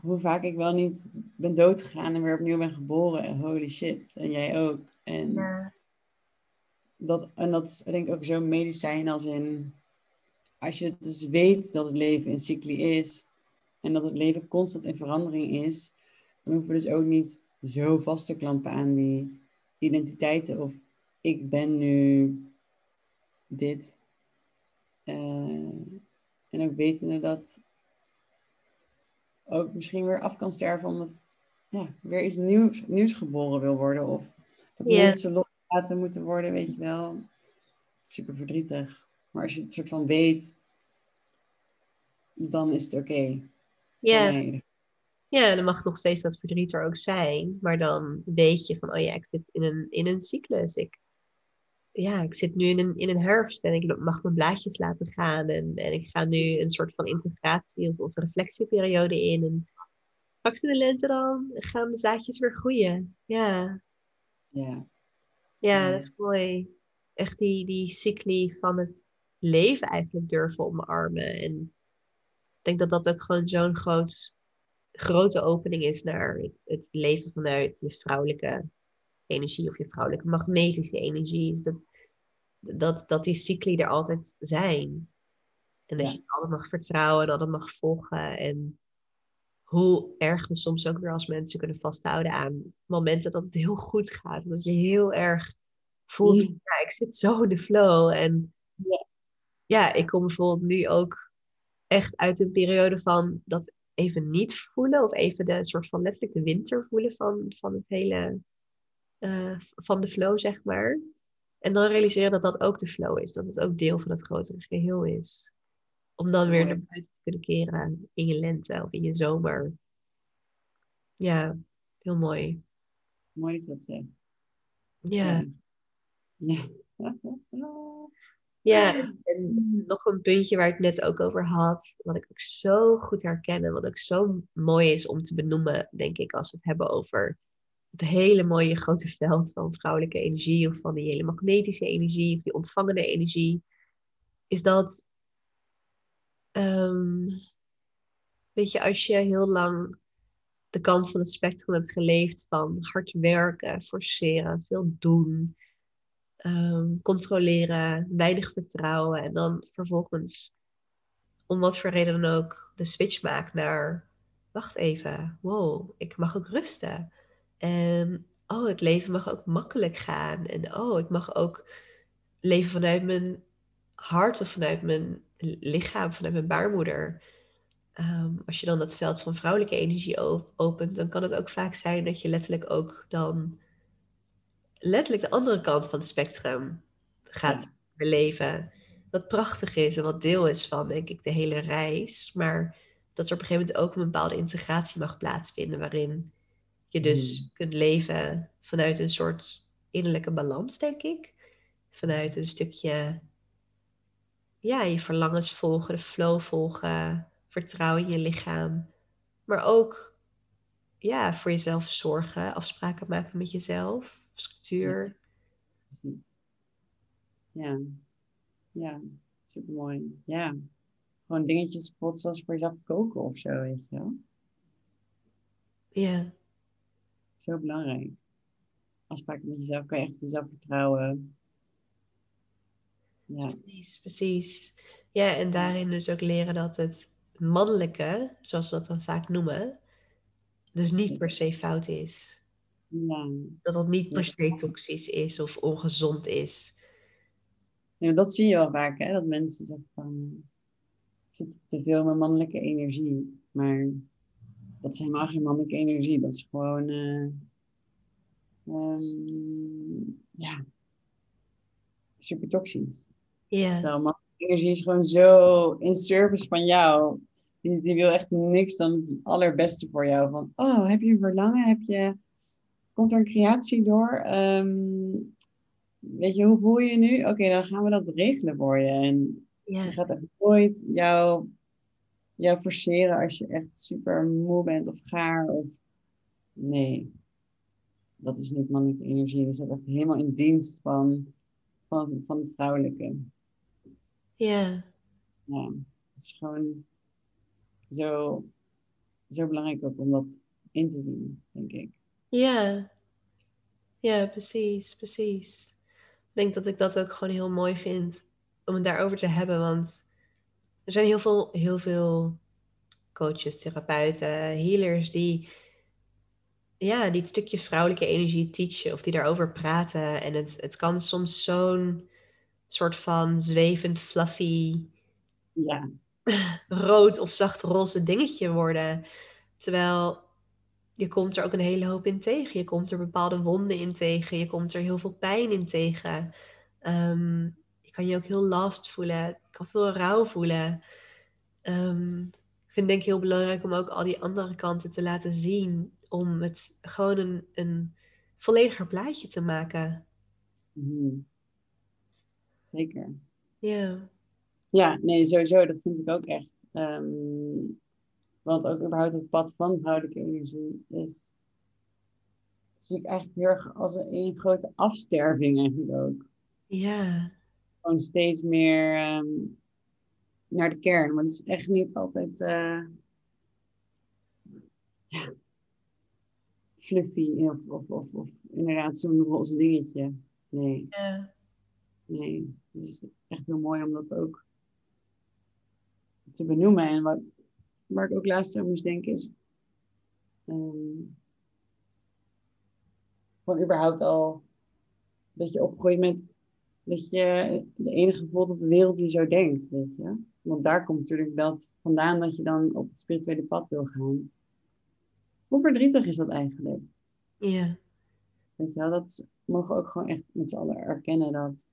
hoe vaak ik wel niet ben doodgegaan en weer opnieuw ben geboren. En holy shit. En jij ook. En ja, dat, en dat is denk ik ook zo'n medicijn als in... Als je dus weet dat het leven een cycli is... en dat het leven constant in verandering is... dan hoeven we dus ook niet zo vast te klampen aan die identiteiten. Of ik ben nu dit. Eh, en ook wetende dat ook misschien weer af kan sterven omdat ja, weer iets nieuws, nieuws geboren wil worden. Of dat mensen losgelaten moeten worden, weet je wel. Super verdrietig. Maar als je het soort van weet, dan is het oké. ja. Ja, dan mag nog steeds dat verdriet er ook zijn. Maar dan weet je van, oh ja, ik zit in een, in een cyclus. Ik, ja, ik zit nu in een, in een herfst en ik mag mijn blaadjes laten gaan. En, en ik ga nu een soort van integratie of, of reflectieperiode in. En straks in de lente dan gaan de zaadjes weer groeien. Ja, Ja, ja, dat is mooi. Echt die, die cycli van het leven eigenlijk durven omarmen. En ik denk dat dat ook gewoon zo'n groot, grote opening is naar het, het leven vanuit je vrouwelijke energie of je vrouwelijke magnetische energie. Is dat, dat, dat die cycli er altijd zijn. En dat Ja. je altijd mag vertrouwen en altijd mag volgen. En hoe erg we soms ook weer als mensen kunnen vasthouden aan momenten dat het heel goed gaat. Dat je heel erg voelt, Ja. ik zit zo in de flow. En Ja. ja, ik kom bijvoorbeeld nu ook echt uit een periode van dat even niet voelen. Of even de soort van letterlijk de winter voelen van, van het hele, eh, van de flow, zeg maar. En dan realiseren dat dat ook de flow is. Dat het ook deel van het grotere geheel is. Om dan weer naar buiten te kunnen keren in je lente of in je zomer. Ja, heel mooi. mooi dat je dat zegt. Ja, Ja. ja. en nog een puntje waar ik het net ook over had. Wat ik ook zo goed herken en wat ook zo mooi is om te benoemen, denk ik, als we het hebben over het hele mooie grote veld van vrouwelijke energie of van die hele magnetische energie of die ontvangende energie. Is dat Ehm, weet je, als je heel lang de kant van het spectrum hebt geleefd van hard werken, forceren, veel doen, ehm, controleren, weinig vertrouwen en dan vervolgens, om wat voor reden dan ook, de switch maakt naar, wacht even, wow, ik mag ook rusten. En oh, het leven mag ook makkelijk gaan. En oh, ik mag ook leven vanuit mijn hart of vanuit mijn lichaam, vanuit mijn baarmoeder. Ehm, als je dan dat veld van vrouwelijke energie opent, dan kan het ook vaak zijn dat je letterlijk ook dan letterlijk de andere kant van het spectrum gaat beleven. Wat prachtig is en wat deel is van, denk ik, de hele reis. Maar dat er op een gegeven moment ook een bepaalde integratie mag plaatsvinden, waarin je dus Hmm. kunt leven vanuit een soort innerlijke balans, denk ik. Vanuit een stukje, ja, je verlangens volgen, de flow volgen, vertrouwen in je lichaam. Maar ook, ja, voor jezelf zorgen, afspraken maken met jezelf, structuur. Ja, ja, supermooi. Ja, gewoon dingetjes zoals voor jezelf koken of zo, weet je wel. Ja, Zo belangrijk. Afspraken met jezelf, kan je echt op jezelf vertrouwen. Ja, precies, precies. Ja, en daarin dus ook leren dat het mannelijke, zoals we dat dan vaak noemen, dus niet per se fout is. ja. Dat dat niet per se toxisch is of ongezond is. Ja, dat zie je wel vaak, hè? Dat mensen zeggen van, ik zit te veel met mannelijke energie. Maar dat is helemaal geen mannelijke energie. Dat is gewoon, ehm, ja, super toxisch. Ja, mannelijke energie is gewoon zo in service van jou. Die, die wil echt niks dan het allerbeste voor jou. Van, oh, heb je een verlangen? Heb je, komt er een creatie door? Ehm, weet je, hoe voel je je nu? Oké, dan gaan we dat regelen voor je. En je ja, gaat echt nooit jou, jou forceren als je echt super moe bent of gaar. Of... Nee, dat is niet mannelijke energie. Je staat echt helemaal in dienst van, van, het- van het vrouwelijke. ja, Ja, het is gewoon zo, zo belangrijk ook om dat in te zien, denk ik. ja. Ja, precies, precies. Ik denk dat ik dat ook gewoon heel mooi vind om het daarover te hebben, want er zijn heel veel, heel veel coaches, therapeuten, healers die, ja, die het stukje vrouwelijke energie teachen of die daarover praten. En het, het kan soms zo'n soort van zwevend, fluffy, Ja, rood of zacht roze dingetje worden. Terwijl je komt er ook een hele hoop in tegen. Je komt er bepaalde wonden in tegen. Je komt er heel veel pijn in tegen. Ehm, je kan je ook heel last voelen. Je kan veel rouw voelen. Ehm, ik vind het denk ik heel belangrijk om ook al die andere kanten te laten zien. Om het gewoon een, een vollediger plaatje te maken. Mhm. zeker. Ja. Ja, nee, sowieso. Dat vind ik ook echt. Ehm, want ook überhaupt het pad van vrouwelijke energie is... zie ik eigenlijk heel erg als een, een grote afsterving eigenlijk ook. Ja. Gewoon steeds meer ehm, naar de kern. Maar het is echt niet altijd... eh, ja, fluffy of, of, of, of inderdaad zo'n roze dingetje. Nee. Ja. Nee, het is echt heel mooi om dat ook te benoemen. En wat, waar ik ook laatst aan moest denken is. ehm, gewoon überhaupt al dat je opgroeit met dat je de enige voelt op de wereld die zo denkt, weet je. Want daar komt natuurlijk dat vandaan dat je dan op het spirituele pad wil gaan. Hoe verdrietig is dat eigenlijk? Ja. Weet je wel, dat mogen we ook gewoon echt met z'n allen erkennen dat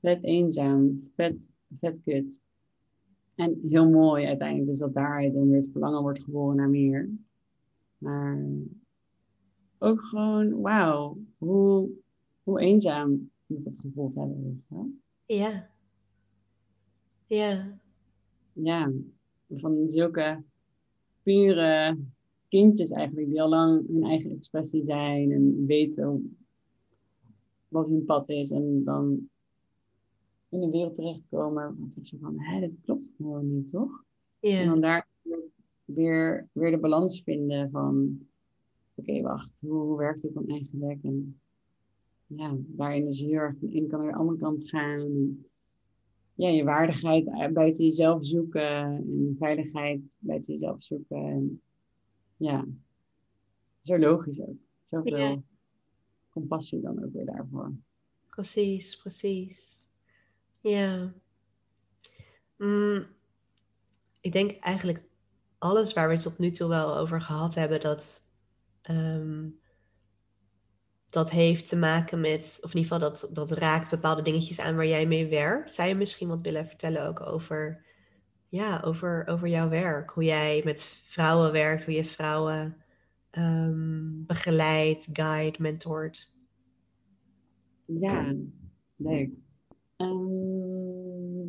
vet eenzaam, vet, vet kut. En heel mooi uiteindelijk, dus dat daaruit dan weer het verlangen wordt geboren naar meer. Maar ook gewoon, wauw, hoe, hoe eenzaam moet dat gevoeld hebben, weet je wel? Ja. Ja. Ja, van zulke pure kindjes eigenlijk, die al lang hun eigen expressie zijn en weten wat hun pad is en dan in de wereld terechtkomen. Want ik zo van, hé, dat klopt gewoon niet, toch? En dan daar weer, weer de balans vinden van, oké, wacht, hoe, hoe werkt dit dan eigenlijk? En ja, daarin is heel erg van, de ene kant naar de andere kant gaan. Ja, je waardigheid uit- buiten jezelf zoeken en veiligheid buiten jezelf zoeken. En, ja, zo logisch ook. Zoveel Ja. compassie dan ook weer daarvoor. Precies, precies. Ja. Mm, ik denk eigenlijk alles waar we het tot nu toe wel over gehad hebben, dat, ehm, dat heeft te maken met, of in ieder geval dat, dat raakt bepaalde dingetjes aan waar jij mee werkt. Zou je misschien wat willen vertellen ook over, ja, over, over jouw werk? Hoe jij met vrouwen werkt, hoe je vrouwen ehm, begeleidt, guide, mentort. Ja, leuk. Ehm,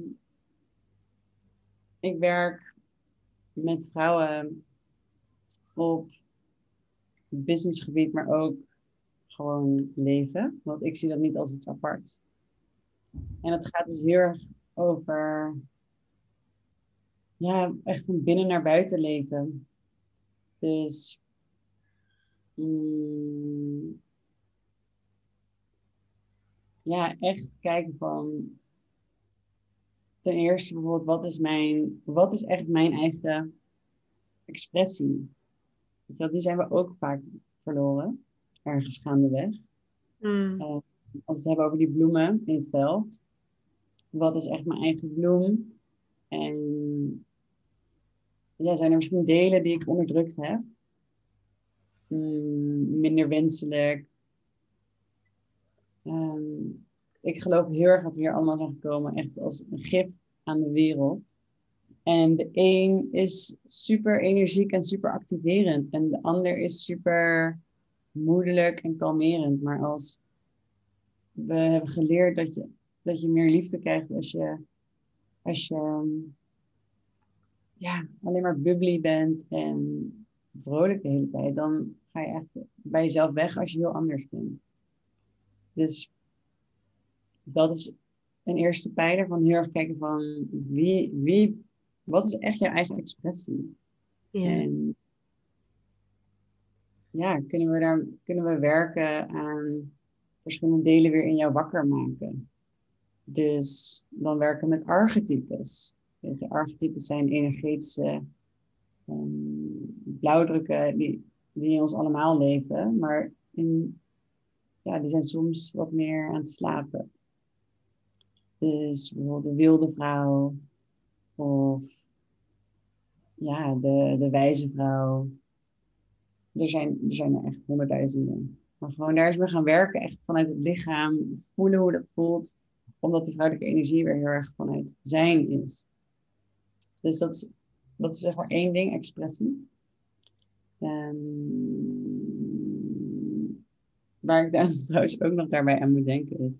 ik werk met vrouwen op businessgebied, maar ook gewoon leven. Want ik zie dat niet als iets apart. En het gaat dus heel erg over, ja, echt van binnen naar buiten leven. Dus, mm, ja, echt kijken van ten eerste bijvoorbeeld, wat is mijn, wat is echt mijn eigen expressie? Die zijn we ook vaak verloren, ergens gaandeweg. Mm, Als we het hebben over die bloemen in het veld, wat is echt mijn eigen bloem? En ja, zijn er misschien delen die ik onderdrukt heb? Mm, minder wenselijk. Ehm, ik geloof heel erg dat we hier allemaal zijn gekomen echt als een gift aan de wereld. En de een is super energiek en super activerend. En de ander is super moedelijk en kalmerend. Maar als we hebben geleerd dat je, dat je meer liefde krijgt als je, als je ehm, ja, alleen maar bubbly bent en vrolijk de hele tijd, dan ga je echt bij jezelf weg als je heel anders bent. Dus dat is een eerste pijler van heel erg kijken van wie, wie, wat is echt jouw eigen expressie? ja. En ja, kunnen we daar kunnen we werken aan verschillende delen weer in jou wakker maken. Dus dan werken we met archetypes. Dus archetypes zijn energetische ehm, blauwdrukken die, die in ons allemaal leven, maar in, ja, die zijn soms wat meer aan het slapen. Dus bijvoorbeeld de wilde vrouw of ja, de, de wijze vrouw er zijn er, zijn er echt honderdduizenden. Maar gewoon daar eens mee gaan werken, echt vanuit het lichaam, voelen hoe dat voelt, omdat die vrouwelijke energie weer heel erg vanuit zijn is. Dus dat is, is zeg maar één ding, expressie. Ehm, waar ik trouwens ook nog daarbij aan moet denken is.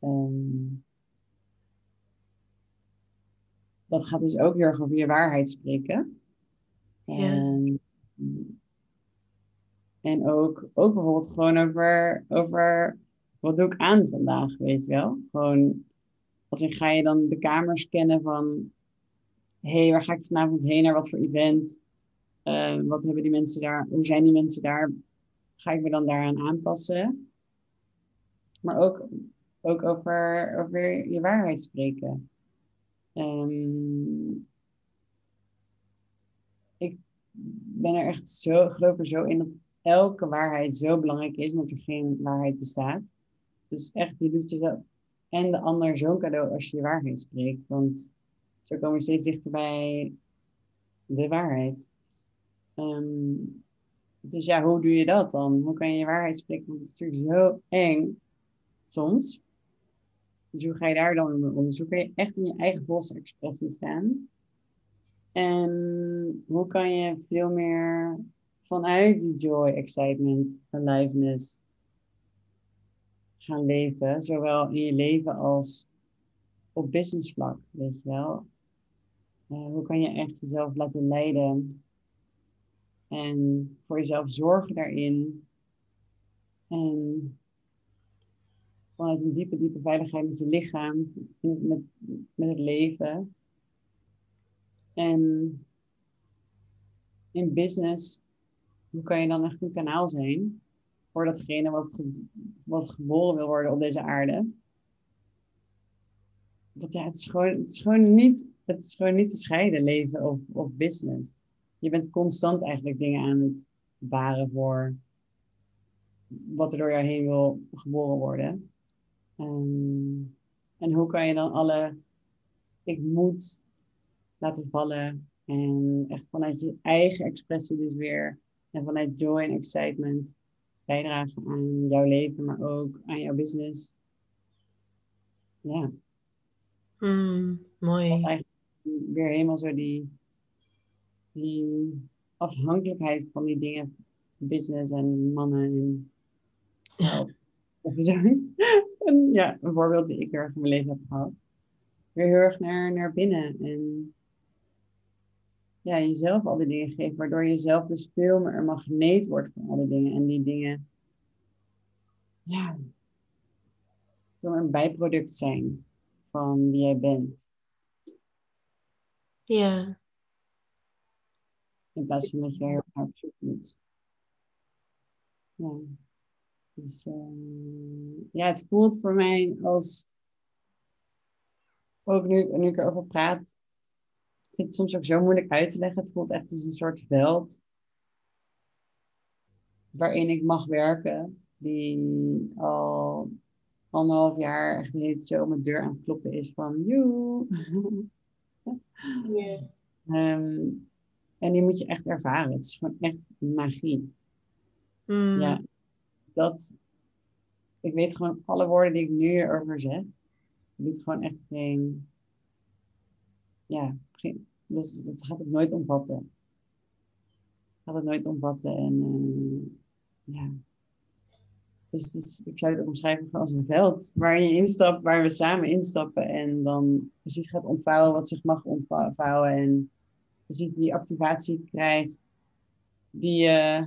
Ehm, dat gaat dus ook heel erg over je waarheid spreken. Ja. Ehm, en, ook, ook bijvoorbeeld gewoon over, over wat doe ik aan vandaag, weet je wel? Gewoon, als in, ga je dan de kamer scannen van, hé, hey, waar ga ik vanavond heen, naar wat voor event? Eh, wat hebben die mensen daar, hoe zijn die mensen daar? Ga ik me dan daaraan aanpassen? Maar ook, ook over, over je waarheid spreken. Ehm, ik ben er echt zo, geloof er zo in dat elke waarheid zo belangrijk is, omdat er geen waarheid bestaat. Dus echt, je doet en de ander zo'n cadeau als je je waarheid spreekt. Want zo komen we steeds dichter bij de waarheid. Ehm, dus ja, hoe doe je dat dan? Hoe kan je je waarheid spreken? Want het is natuurlijk zo eng soms. Dus hoe ga je daar dan mee om? Dus hoe kan je echt in je eigen volste expressie staan? En hoe kan je veel meer vanuit die joy, excitement, aliveness gaan leven, zowel in je leven als op business vlak, weet je wel. Uh, hoe kan je echt jezelf laten leiden en voor jezelf zorgen daarin en vanuit een diepe, diepe veiligheid met je lichaam, met, met het leven. En in business, hoe kan je dan echt een kanaal zijn voor datgene wat, geboren wil worden op deze aarde? Dat, ja, het, is gewoon, het, is gewoon niet, het is gewoon niet te scheiden, leven of, of business. Je bent constant eigenlijk dingen aan het baren voor wat er door jou heen wil geboren worden. Um, en hoe kan je dan alle ik moet laten vallen en echt vanuit je eigen expressie dus weer en vanuit joy en excitement bijdragen aan jouw leven, maar ook aan jouw business. Ja. Mm, mooi. Weer helemaal zo die, die afhankelijkheid van die dingen, business en mannen en geld. Of zo. en, ja, een voorbeeld die ik heel erg in mijn leven heb gehad. Weer heel erg naar, naar binnen. En ja, jezelf al die dingen geeft. Waardoor je zelf dus veel meer een magneet wordt van al die dingen. En die dingen, ja, veel een bijproduct zijn van wie jij bent. Ja. In plaats van dat je heel zoek moet. Ja. Dus uh, ja, het voelt voor mij als, ook nu, nu ik erover praat, vind het soms ook zo moeilijk uit te leggen. Het voelt echt als een soort veld waarin ik mag werken, die al anderhalf jaar echt heet zo mijn deur aan het kloppen is van joe. Yeah. um, en die moet je echt ervaren. Het is gewoon echt magie. Mm. Ja. Dus dat, ik weet gewoon alle woorden die ik nu erover zeg, niet gewoon echt geen, ja, geen, dus dat gaat het nooit omvatten. Gaat het nooit omvatten en uh, ja. Dus, ik zou het omschrijven als een veld waar je instapt, waar we samen instappen en dan precies gaat ontvouwen wat zich mag ontvouwen en precies die activatie krijgt die je,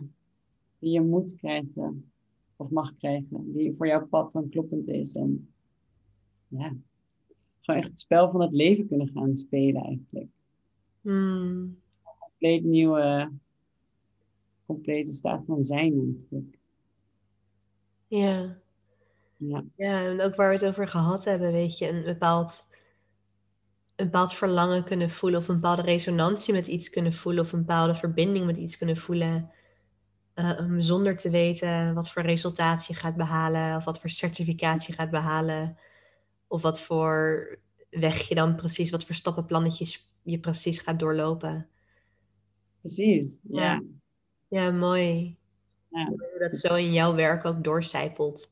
die je moet krijgen of mag krijgen, die voor jouw pad dan kloppend is. En ja, gewoon echt het spel van het leven kunnen gaan spelen eigenlijk. Een compleet nieuwe, complete staat van zijn eigenlijk. Ja. Ja. ja, en ook waar we het over gehad hebben, weet je, een bepaald, een bepaald verlangen kunnen voelen of een bepaalde resonantie met iets kunnen voelen of een bepaalde verbinding met iets kunnen voelen. Uh, zonder te weten wat voor resultaat je gaat behalen of wat voor certificaat je gaat behalen. Of wat voor weg je dan precies, wat voor stappenplannetjes je precies gaat doorlopen. Precies, ja. Ja, mooi. Ja. Hoe dat zo in jouw werk ook doorcijpelt.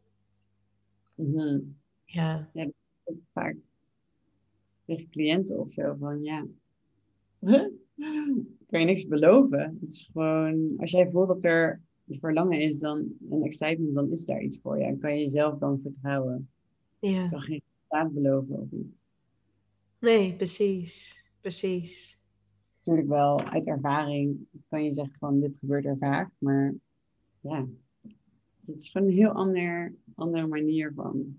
Mm-hmm. Ja. vaak tegen cliënten of zo van ja. kan je niks beloven. Het is gewoon, als jij voelt dat er een verlangen is dan een excitement, dan is daar iets voor je. En kan je jezelf dan vertrouwen. Ja. Je kan geen resultaat beloven of iets. Nee, precies. Precies. Natuurlijk wel uit ervaring kan je zeggen van dit gebeurt er vaak, maar ja, het is gewoon een heel ander, andere manier van,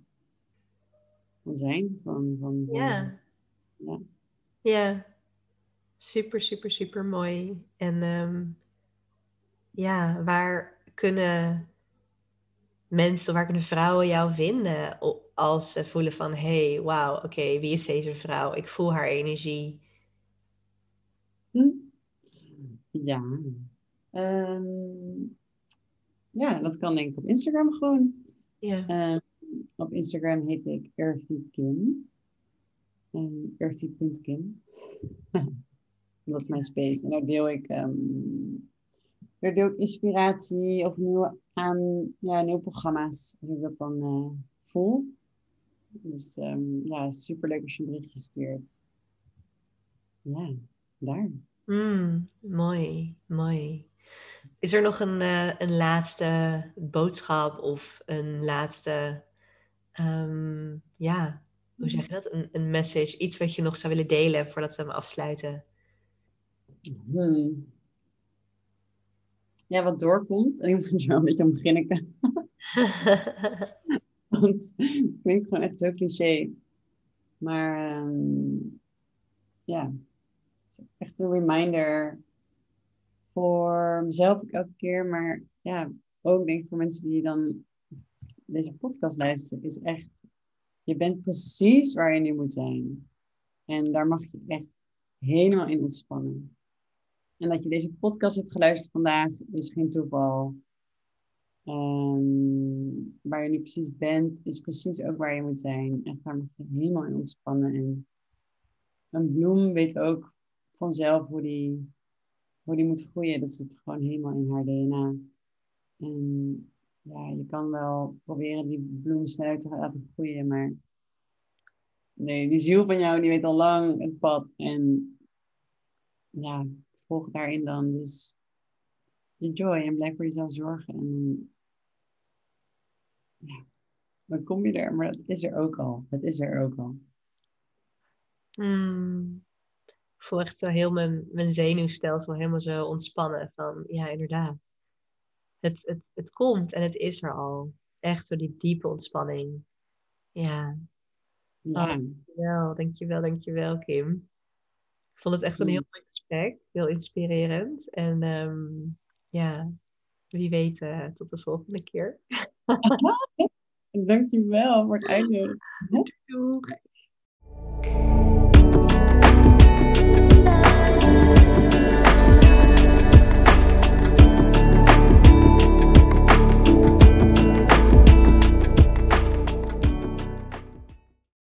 van zijn. Van, van, Ja. ja. Ja. Super, super, super mooi. En ehm, ja, waar kunnen mensen, waar kunnen vrouwen jou vinden als ze voelen van, hé, hey, wauw, oké, wie is deze vrouw? Ik voel haar energie. Ja. Ehm, ja, dat kan denk ik op Instagram gewoon. Ja. Ehm, op Instagram heet ik Earthy Kim. Um, Earthy.kim. dat is mijn space. En daar deel ik, ehm, daar deel ik inspiratie of nieuwe, aan, ja, nieuwe programma's. Als ik dat dan eh, voel. Dus ehm, ja, super leuk als je een berichtje stuurt. Ja, daar. Mm, mooi, mooi. Is er nog een, eh, een laatste boodschap of een laatste, ehm, ja, hoe zeg je dat? Een, een message, iets wat je nog zou willen delen voordat we hem afsluiten? Hmm. Ja, wat doorkomt. En ik moet er wel een beetje om beginnen. Want het klinkt gewoon echt zo cliché. Maar ehm, ja, echt een reminder voor mezelf elke keer. Maar ja, ook denk ik voor mensen die dan deze podcast luisteren. Is echt, je bent precies waar je nu moet zijn. En daar mag je echt helemaal in ontspannen. En dat je deze podcast hebt geluisterd vandaag is geen toeval. Ehm, waar je nu precies bent, is precies ook waar je moet zijn. En daar mag je helemaal in ontspannen. En een bloem weet ook vanzelf hoe die, hoe die moet groeien. Dat zit gewoon helemaal in haar DNA. En ja, je kan wel proberen die bloem te laten groeien, maar nee, die ziel van jou die weet al lang het pad. En ja, volg daarin dan. Dus enjoy en blijf voor jezelf zorgen. En ja, dan kom je er. Maar het is er ook al. Het is er ook al. Hmm. Ik voel echt zo heel mijn, mijn zenuwstelsel helemaal zo ontspannen. Van ja, inderdaad. Het, het, het komt en het is er al. Echt zo die diepe ontspanning. Ja, Ja, dankjewel, dankjewel, dankjewel Kim. Ik vond het echt een heel mooi gesprek. Heel inspirerend. En ehm, ja, wie weet eh, tot de volgende keer. dankjewel voor het uitnodigen. Doeg!